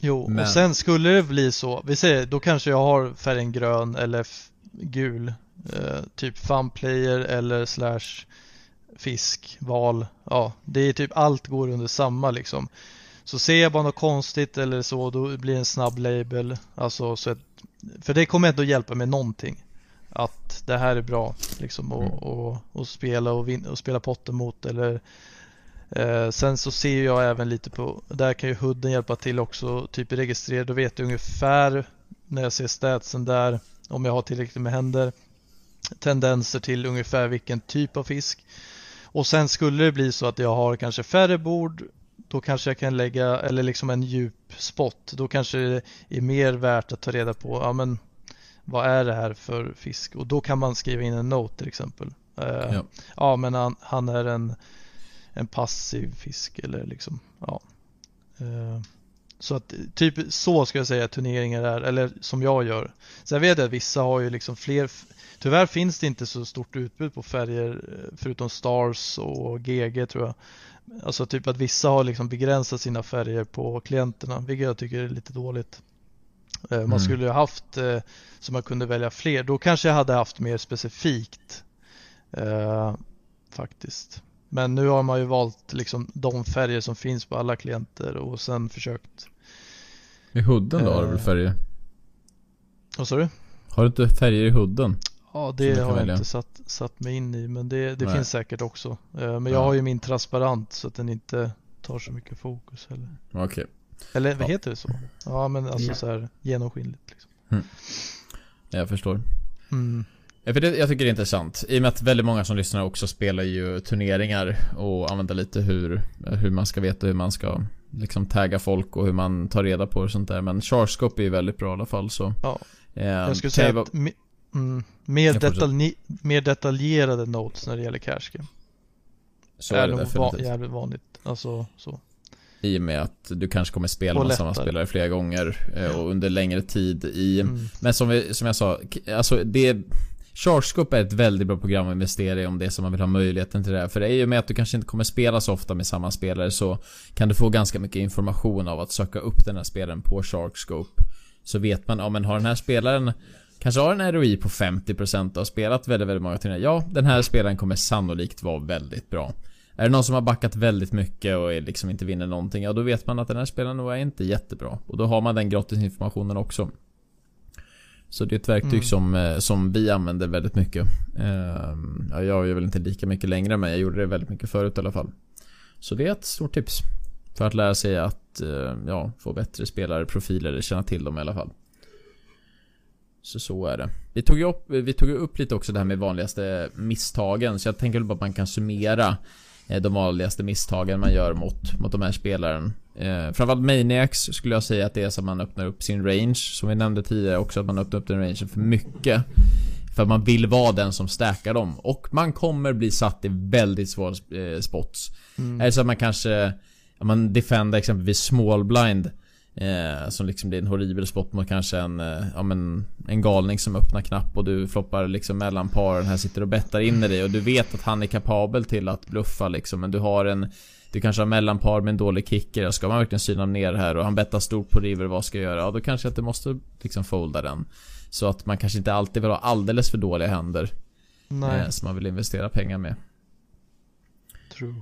jo, Men- och sen skulle det bli så, vi säger, då kanske jag har färgen grön eller gul. Eh, typ funplayer eller slash fisk, val. Ja, det är typ allt går under samma liksom. Så ser jag bara något konstigt eller så, då blir det en snabb label. Alltså, så att, för det kommer ändå hjälpa med någonting. Att det här är bra liksom och, Mm. och, och spela och, vin, och spela potten mot eller eh, Sen så ser jag även lite på, där kan ju hooden hjälpa till också, typ registrera, då vet jag ungefär när jag ser statsen där, om jag har tillräckligt med händer, tendenser till ungefär vilken typ av fisk. Och sen skulle det bli så att jag har kanske färre bord, då kanske jag kan lägga, eller liksom en djup spot, då kanske det är mer värt att ta reda på, ja men vad är det här för fisk? Och då kan man skriva in en note till exempel. Eh, Ja. ja men han, han är en, en passiv fisk eller liksom, ja. Eh, så att typ så ska jag säga turneringar är, eller som jag gör. Sen vet jag att vissa har ju liksom fler, tyvärr finns det inte så stort utbud på färger eh, förutom Stars och GG tror jag. Alltså typ att vissa har liksom begränsat sina färger på klienterna, vilket jag tycker är lite dåligt. Eh, Man Mm. skulle ju haft eh, så man kunde välja fler, då kanske jag hade haft mer specifikt. Eh, faktiskt. Men nu har man ju valt liksom de färger som finns på alla klienter och sen försökt. I hooden då har du väl Eh. färger? Vad sa du? Har du inte färger i hooden? Ja, det har jag välja. inte satt, satt mig in i, men det, det Nej. finns säkert också. Eh, Men Ja. jag har ju min transparent så att den inte tar så mycket fokus heller. Okej. Eller vad Ja. heter det så? Ja, men alltså Ja. så här genomskinligt liksom. Jag förstår. Mm. Ja, för det, jag tycker det är intressant. I och med att väldigt många som lyssnar också spelar ju turneringar och använder lite hur, hur man ska veta hur man ska liksom tagga folk och hur man tar reda på och sånt där. Men Charscope är ju väldigt bra i alla fall så. Ja. Eh, Jag skulle säga att me, mm, mer, detalj, mer detaljerade notes när det gäller cash game. så är är det nog va, jävligt vanligt. Alltså så. I och med att du kanske kommer spela med samma spelare flera gånger eh, och under längre tid i... Mm. Men som, vi, som jag sa, alltså det... Sharkscope är ett väldigt bra program att investera i om det är så man vill ha möjligheten till det. här För det är ju med att du kanske inte kommer spela så ofta med samma spelare så kan du få ganska mycket information av att söka upp den här spelaren på Sharkscope. Så vet man, ja men har den här spelaren Kanske har en ROI på 50% och har spelat väldigt, väldigt många turneringar. Ja, den här spelaren kommer sannolikt vara väldigt bra. Är det någon som har backat väldigt mycket och liksom inte vinner någonting, ja då vet man att den här spelaren nog är inte jättebra. Och då har man den gratisinformationen också. Så det är ett verktyg mm. som, eh, som vi använder väldigt mycket. Ehm, ja, jag gör väl inte lika mycket längre men jag gjorde det väldigt mycket förut i alla fall. Så det är ett stort tips. För att lära sig att eh, ja, få bättre spelare, profiler, känna till dem i alla fall. Så så är det. Vi tog ju upp, vi tog upp lite också det här med vanligaste misstagen. Så jag tänker bara att man kan summera de vanligaste misstagen man gör mot, mot de här spelaren. Eh, framförallt Maniacs skulle jag säga att det är så att man öppnar upp sin range. Som vi nämnde tidigare också, att man öppnar upp den rangen för mycket. För man vill vara den som stackar dem. Och man kommer bli satt i väldigt svåra eh, spots. Mm. Det så att man kanske... Man defender exempelvis small blind. Eh, som liksom blir en horribel spot mot kanske en, eh, ja men En galning som öppnar knapp och du floppar liksom mellan paren. Här sitter och bettar in i dig och du vet att han är kapabel till att bluffa liksom. Men du har en Du kanske har mellanpar med en dålig kicker, ska man verkligen syna ner här? Och han bettar stort på river, vad ska jag göra? Ja då kanske att du måste liksom folda den. Så att man kanske inte alltid vill ha alldeles för dåliga händer Nej. eh, Som man vill investera pengar med. True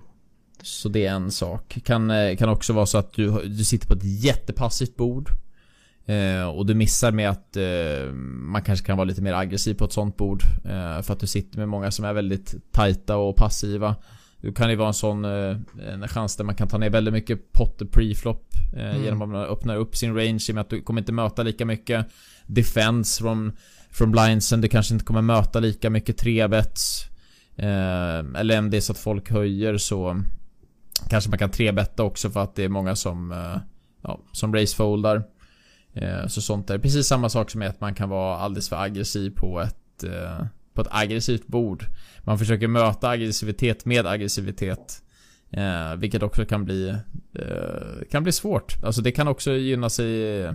så det är en sak. Kan, eh, kan också vara så att du, du sitter på ett jättepassivt bord. Eh, och du missar med att eh, man kanske kan vara lite mer aggressiv på ett sånt bord. Eh, för att du sitter med många som är väldigt tajta och passiva. Du kan ju vara en sån eh, en chans där man kan ta ner väldigt mycket potter preflop. Eh, mm. Genom att man öppnar upp sin range i och med att du kommer inte möta lika mycket defense från, från blindsen. Du kanske inte kommer möta lika mycket trebets. eller om det är så att folk höjer så Kanske man kan trebetta också för att det är många som eh, Ja, som racefoldar. Eh, så sånt där. precis samma sak som är att man kan vara alldeles för aggressiv på ett eh, På ett aggressivt bord. Man försöker möta aggressivitet med aggressivitet Vilket också kan bli Kan bli svårt. Alltså det kan också gynna sig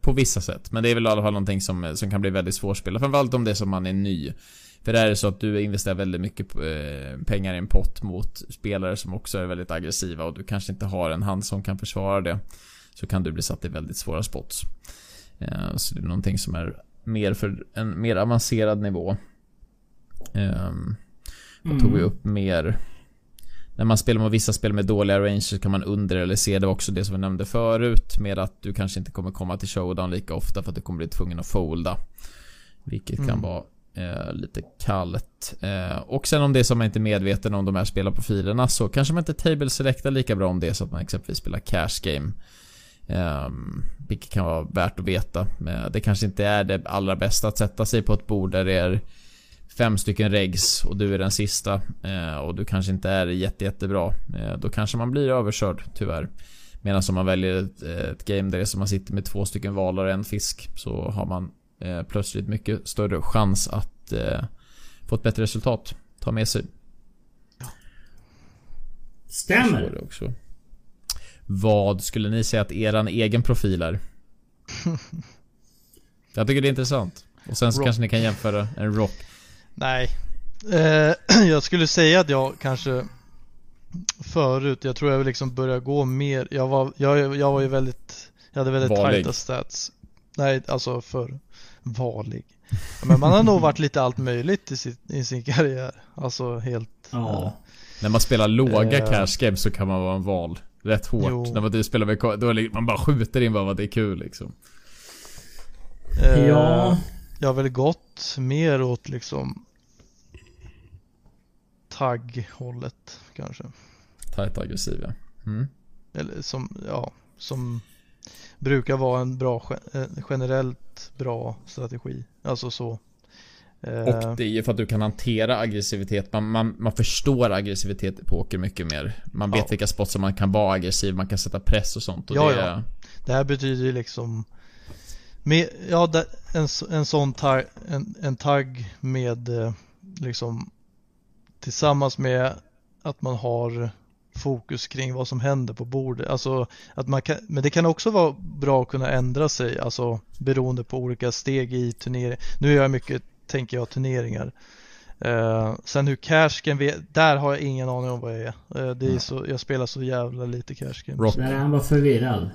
På vissa sätt. Men det är väl i alla fall någonting som, som kan bli väldigt svårspelat Framförallt om det är som man är ny för det är så att du investerar väldigt mycket eh, pengar i en pott mot spelare som också är väldigt aggressiva och du kanske inte har en hand som kan försvara det. Så kan du bli satt i väldigt svåra spots. Eh, så det är någonting som är mer för en mer avancerad nivå. Vad tog vi mm. upp mer? När man spelar med vissa spel med dåliga range så kan man under eller se det också det som vi nämnde förut med att du kanske inte kommer komma till showdown lika ofta för att du kommer bli tvungen att folda. Vilket mm. kan vara Eh, lite kallt. Eh, och sen om det är så att man inte är medveten om de här spelarprofilerna så kanske man inte table selectar lika bra om det är så att man exempelvis spelar cash game. Eh, vilket kan vara värt att veta. Eh, det kanske inte är det allra bästa att sätta sig på ett bord där det är fem stycken regs och du är den sista eh, och du kanske inte är jätte, jättebra. Eh, då kanske man blir överkörd tyvärr. Medan om man väljer ett, ett game där det är som man sitter med två stycken valar och en fisk så har man eh, plötsligt mycket större chans att eh, få ett bättre resultat. Ta med sig. Stämmer. också. Vad skulle ni säga att eran egen profil är? [laughs] Jag tycker det är intressant. Och sen så rock. kanske ni kan jämföra en rock. Nej. Eh, [clears throat] jag skulle säga att jag kanske förut, jag tror jag liksom började gå mer, jag var, jag, jag var ju väldigt, jag hade väldigt Valig. tajta stats. Nej, alltså för Valig. Men man har nog varit lite allt möjligt i, sitt, i sin karriär. Alltså helt... Ja. Äh, När man spelar låga äh, cash games så kan man vara en val. Rätt hårt. Jo. När man spelar med då är man bara skjuter in bara vad det är kul liksom. Äh, ja. Jag har väl gått mer åt liksom tagg-hållet kanske. Tight aggressiv ja. Mm. Eller som, ja, som brukar vara en bra, eh, generellt bra strategi. Alltså så. Eh, och det är ju för att du kan hantera aggressivitet. Man, man, man förstår aggressivitet i poker mycket mer. Man vet ja. vilka spots som man kan vara aggressiv, man kan sätta press och sånt. Och ja, det, ja. det här betyder ju liksom med, ja, en, en sån tag, en, en tagg med eh, liksom tillsammans med att man har fokus kring vad som händer på bordet. Alltså att man kan, men det kan också vara bra att kunna ändra sig, alltså beroende på olika steg i turneringen. Nu är jag mycket tänker jag, turneringar. Eh, sen hur cash game, där har jag ingen aning om vad jag är. Eh, det är så, jag spelar så jävla lite cash game. Rock. Där är han bara förvirrad.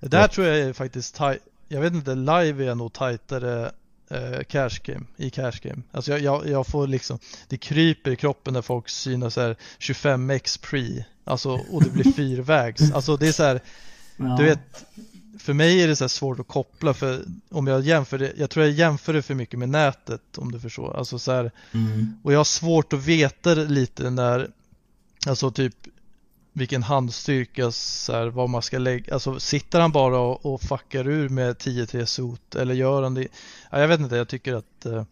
Där tror jag är faktiskt tight. Jag vet inte, live är jag nog tajtare eh, cash game, i cash game. Alltså jag, jag, jag får liksom, det kryper i kroppen när folk synar så här 25x pre. Alltså och det blir fyrvägs. [laughs] Alltså det är så här, Ja. du vet, för mig är det så här svårt att koppla för om jag jämför det, jag tror jag jämför det för mycket med nätet om du förstår. Alltså så här, Mm. och jag har svårt att veta lite när, alltså typ vilken handstyrka, så här, vad man ska lägga, alltså sitter han bara och, och fuckar ur med 10-3 sot eller gör han det? Ja, jag vet inte, jag tycker att eh,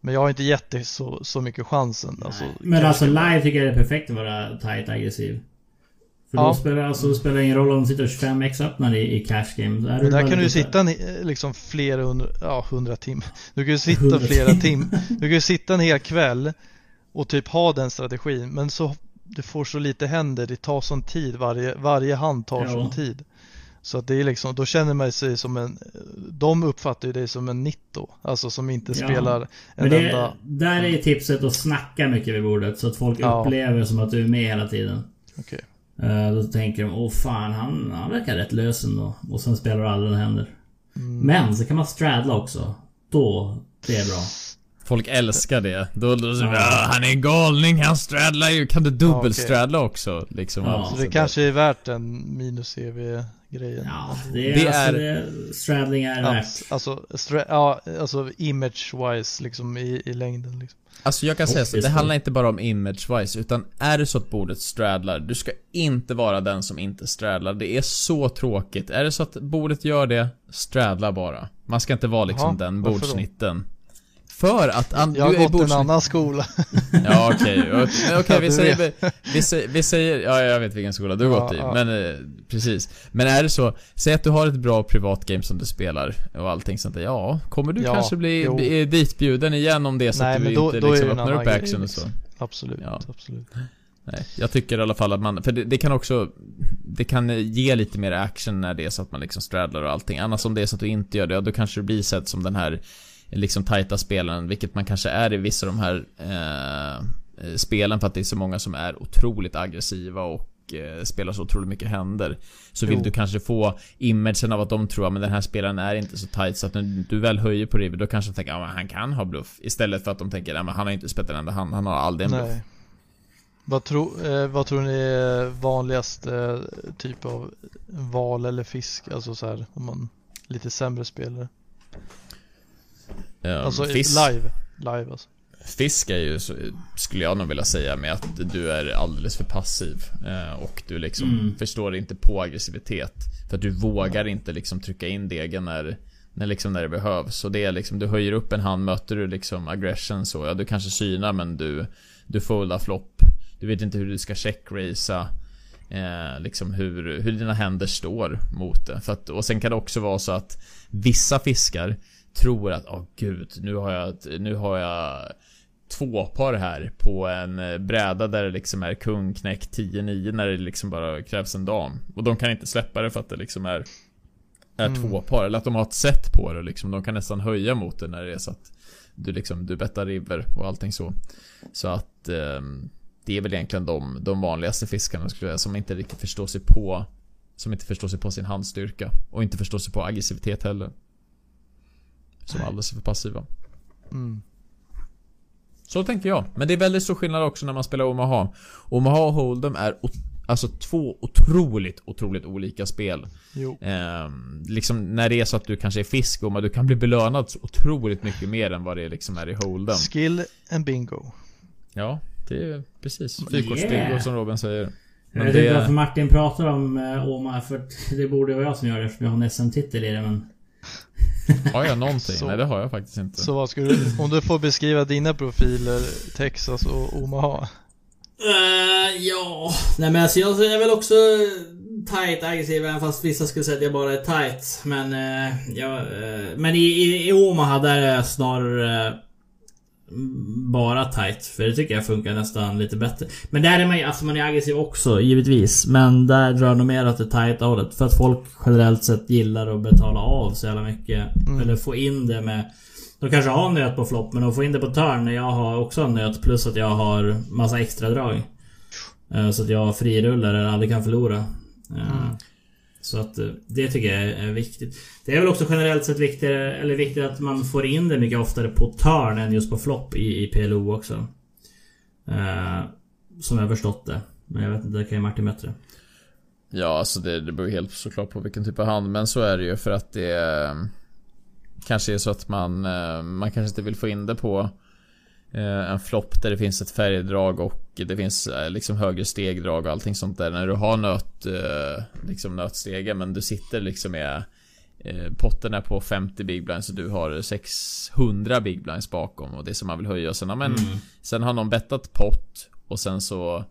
men jag har inte gett det så, så mycket chansen. Alltså, Men alltså live tycker jag det är perfekt att vara tight aggressiv. För Ja. då spelar alltså, spelar det ingen roll om du sitter och 25x öppnar i, i cash game. Där bara kan du ju lite- sitta en, liksom flera hundra, ja hundra timmar. Du kan ju sitta flera tim- tim. [laughs] Du kan ju sitta en hel kväll och typ ha den strategin. Men så du får så lite händer, det tar sån tid. Varje, varje hand tar Ja. sån tid. Så att det är liksom, då känner man sig som en, de uppfattar ju dig som en nitto. Alltså som inte Ja. spelar en Men det, enda. där är ju tipset att snacka mycket vid bordet så att folk Ja. upplever som att du är med hela tiden. Okej. Eh, då tänker de, åh fan han, han verkar rätt lös ändå. Och sen spelar du aldrig händer. Mm. Men så kan man straddla också. Då, det är bra. Folk älskar det. Då, då, Ja. ja. han är en galning, han straddlar ju. Kan du dubbelstraddla Ja, också? Liksom, Ja. alltså, Så det kanske är värt en minus CV grejen. Ja, det är, Det alltså, är- Det, straddling är Ja, värt. alltså, stra- ja, alltså image-wise liksom i, i längden liksom. Alltså jag kan säga så, det Obviously. handlar inte bara om image-wise, utan är det så att bordet straddlar, du ska inte vara den som inte straddlar. Det är så tråkigt. Är det så att bordet gör det, straddla bara. Man ska inte vara liksom Jaha, den varför då? För att... An, Jag har gått en bordsnitt- annan skola. [laughs] Ja okej, [laughs] okej okej, vi, Du säger, vi, vi, säger, vi säger, ja jag vet vilken skola du har Ja, gått i, ja. men eh, precis. Men är det så, säg att du har ett bra privatgame som du spelar och allting sånt där, ja, kommer du Ja, kanske bli jo. bli ditbjuden igen om det är så Nej, att du då- inte då liksom det en öppnar upp action och så. Absolut, Ja. absolut. Nej, jag tycker i alla fall att man, för det, det kan också Det kan eh, ge lite mer action när det är så att man liksom straddlar och allting Annars om det är så att du inte gör det, ja, då kanske du blir sedd som den här Liksom tajta spelaren, vilket man kanske är i vissa av de här eh, eh, Spelen för att det är så många som är otroligt aggressiva och eh, spelar så otroligt mycket händer Så vill Jo. du kanske få imagen av att de tror att den här spelaren är inte så tight så att när du väl höjer på river då kanske de tänker att han kan ha bluff Istället för att de tänker att han har inte spelat en enda hand, han har aldrig en bluff Nej. Vad, tro, eh, vad tror ni är vanligaste eh, typ av val eller fisk? Alltså så här, om man lite sämre spelare. Eh, Alltså fisk, live. Live alltså. fisk är ju, skulle jag nog vilja säga, med att du är alldeles för passiv. Eh, och du liksom Mm. förstår inte på aggressivitet. För att du vågar inte liksom trycka in degen när, när, liksom när det behövs. Så det är liksom, du höjer upp en hand, möter du liksom aggression så, ja du kanske synar men du, du foldar flopp. Du vet inte hur du ska checkracea. Eh, liksom hur, hur dina händer står mot det. För att, och sen kan det också vara så att vissa fiskar tror att, åh gud, nu har jag, nu har jag två par här på en eh, bräda där det liksom är kung, knäck, 10-9 när det liksom bara krävs en dam. Och de kan inte släppa det för att det liksom är, är Mm. två par. Eller att de har ett set på det liksom. De kan nästan höja mot det när det är så att du liksom, du bettar river och allting så. Så att ehm, det är väl egentligen de, de vanligaste fiskarna skulle jag som inte riktigt förstår sig på Som inte förstår sig på sin handstyrka och inte förstår sig på aggressivitet heller. Som är alldeles för passiva. Mm. Så tänker jag. Men det är väldigt stor skillnad också när man spelar Omaha. Omaha och Hold'em är alltså två otroligt, otroligt olika spel. Jo. Ehm, liksom när det är så att du kanske är fisk och du kan bli belönad så otroligt mycket mer än vad det liksom är i Hold'em. Skill and bingo. Ja, det är precis. Yeah. Fyrkortsbingo som Robin säger. Jag Men vet inte det- varför Martin pratar om Oma, för att det borde vara jag som gör det eftersom jag har en SM-titel i det men... Har jag någonting? Så- Nej det har jag faktiskt inte. Så vad ska du, om du får beskriva dina profiler, Texas och Omaha. Eh, ja... Nej men alltså jag är väl också tight aggressiv även fast vissa skulle säga att jag bara är tight. Men uh, ja, eh, Men i, i, i Omaha där är jag snarare eh, bara tight. För det tycker jag funkar nästan lite bättre. Men där är man ju, alltså man är aggressiv också givetvis. Men där drar nog mer åt det tight hållet. För att folk generellt sett gillar att betala av så jävla mycket. Mm. Eller få in det med De kanske har nöt på flopp men de får in det på turn när jag har också en nöt plus att jag har massa extra drag. Eh, Så att jag frirullar eller aldrig kan förlora. Eh, så att eh, det tycker jag är viktigt. Det är väl också generellt sett viktigare, eller viktigt att man får in det mycket oftare på turn än just på flopp i, i PLO också. Eh, Som jag har förstått det. Men jag vet inte, det kan ju Martin bättre. Ja, alltså det, det beror helt såklart på vilken typ av hand, men så är det ju för att det eh, kanske är så att man, eh, man kanske inte vill få in det på en flopp där det finns ett färgdrag och det finns eh, liksom högre stegdrag och allting sånt där. När du har nöt, eh, liksom nötstege men du sitter liksom med eh, potten är på 50 big blinds och du har 600 big blinds bakom och det som man vill höja. Sen, men, Mm. sen har någon bettat pott och sen så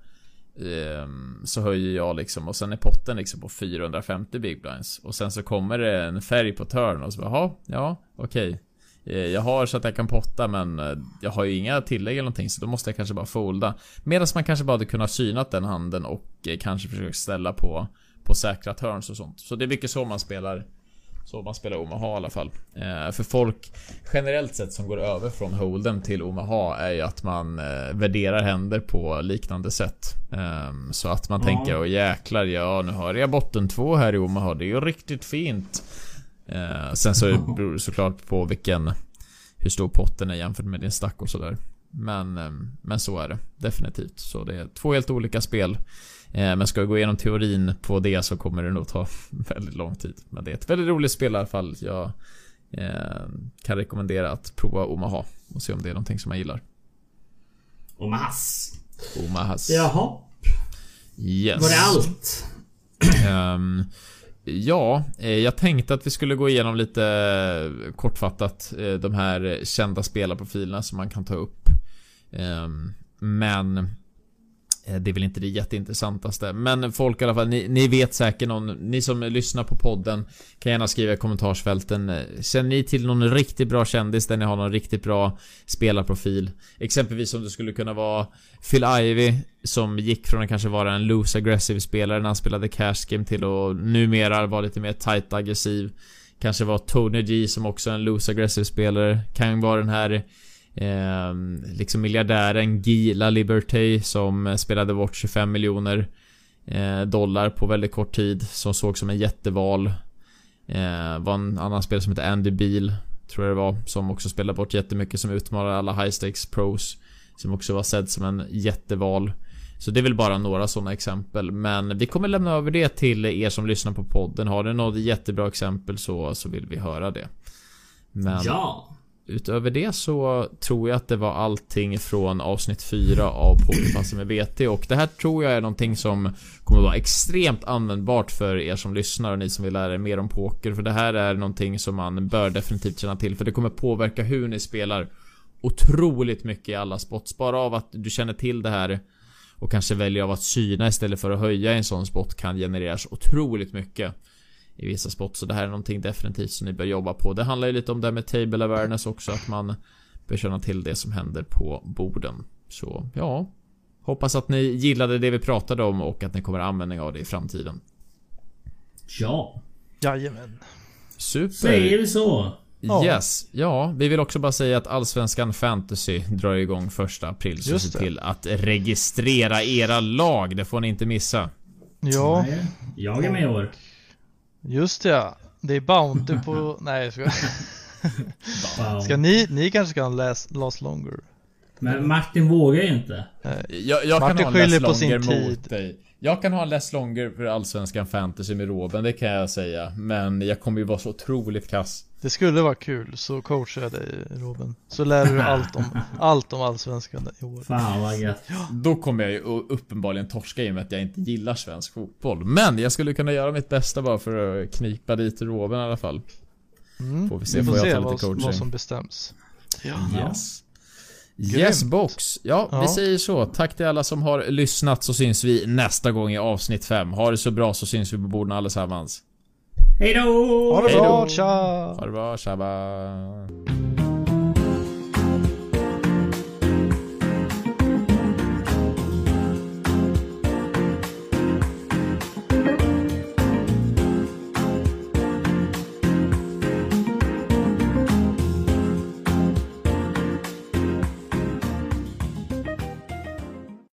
Ehm, så höjer jag liksom och sen är potten liksom på 450 big blinds och sen så kommer det en färg på turn och så bara, "Jaha, ja, okej. Eh, Jag har så att jag kan potta men eh, jag har ju inga tillägg eller någonting så då måste jag kanske bara folda. Medan man kanske bara hade kunnat synat den handen och eh, kanske försökt ställa på, på säkra turns och sånt. Så det är mycket så man spelar så man spelar Omaha i alla fall. Eh, för folk generellt sett som går över från Holden till Omaha är ju att man eh, värderar händer på liknande sätt. Eh, så att man Ja. tänker, åh jäklar, ja nu har jag botten två här i Omaha, det är ju riktigt fint. Eh, sen så [laughs] beror det såklart på vilken, hur stor potten är jämfört med din stack och sådär. Men, eh, men så är det definitivt. Så det är två helt olika spel. Eh, Men ska vi gå igenom teorin på det så kommer det nog ta [laughs] väldigt lång tid. Men det är ett väldigt roligt spel i alla fall. Jag eh, kan rekommendera att prova Omaha och se om det är någonting som man gillar. Omahas. Omahas. Jaha. Yes. Var det allt? Ehm, ja, eh, jag tänkte att vi skulle gå igenom lite eh, kortfattat eh, de här kända spelarprofilerna som man kan ta upp. Ehm, men Eh, det är väl inte det jätteintressantaste. Men folk i alla fall, ni, ni vet säkert någon, ni som lyssnar på podden kan gärna skriva i kommentarsfälten. Eh, känner ni till någon riktigt bra kändis där ni har någon riktigt bra spelarprofil? Exempelvis om det skulle kunna vara Phil Ivey som gick från att kanske vara en loose aggressive spelare när han spelade cash game till att numera vara lite mer tight aggressiv. Kanske var Tony G som också är en loose aggressive spelare. Kan vara den här eh, liksom miljardären Gila Liberty som spelade bort 25 miljoner eh, dollar på väldigt kort tid. Som såg som en jätteval. Eh, var en annan spelare som hette Andy Beal Tror jag det var. Som också spelade bort jättemycket som utmanade alla high stakes pros. Som också var sedd som en jätteval. Så det är väl bara några sådana exempel. Men vi kommer lämna över det till er som lyssnar på podden. Har ni något jättebra exempel så, så vill vi höra det. Men Ja utöver det så tror jag att det var allting från avsnitt 4 av Pokerpasset med VT och det här tror jag är någonting som kommer vara extremt användbart för er som lyssnar och ni som vill lära er mer om poker. För det här är någonting som man bör definitivt känna till. För det kommer påverka hur ni spelar otroligt mycket i alla spots. Bara av att du känner till det här och kanske väljer av att syna istället för att höja i en sån spot kan genereras otroligt mycket i vissa spots. Så det här är någonting definitivt som ni bör jobba på. Det handlar ju lite om det med table awareness också. Att man bör känna till det som händer på borden. Så ja. Hoppas att ni gillade det vi pratade om och att ni kommer användning av det i framtiden. Ja. Jajamän. Super! Säger vi så? Ja. Yes. Ja, vi vill också bara säga att Allsvenskan Fantasy drar igång första april. Så se till att registrera era lag. Det får ni inte missa. Ja, Nej, Jag är med i år. Just det ja. Det är Bounty på... [laughs] Nej, jag ska... Ska ni... Ni kanske ska ha last, last longer? Men Martin vågar ju inte. Jag, jag Martin kan ha en skyller less på sin longer mot tid. dig. Jag kan ha en less longer för Allsvenskan Fantasy med Robin, det kan jag säga. Men jag kommer ju vara så otroligt kass. Det skulle vara kul, så coachar jag dig Robin. Så lär du dig [laughs] allt om, allt om Allsvenskan i år. Fan vad gött. Då kommer jag ju uppenbarligen torska i och med att jag inte gillar svensk fotboll. Men jag skulle kunna göra mitt bästa bara för att knipa dit Robin i alla fall. Mm. Får vi se, vi får får jag se ta lite vad, coaching? vad som bestäms. Ja. Yes. Yes box. Ja, vi Ja. säger så. Tack till alla som har lyssnat så syns vi nästa gång i avsnitt 5. Ha det så bra så syns vi på borden allesammans. Hej då! Ha det bra, tja! Ha det bra, tjaba.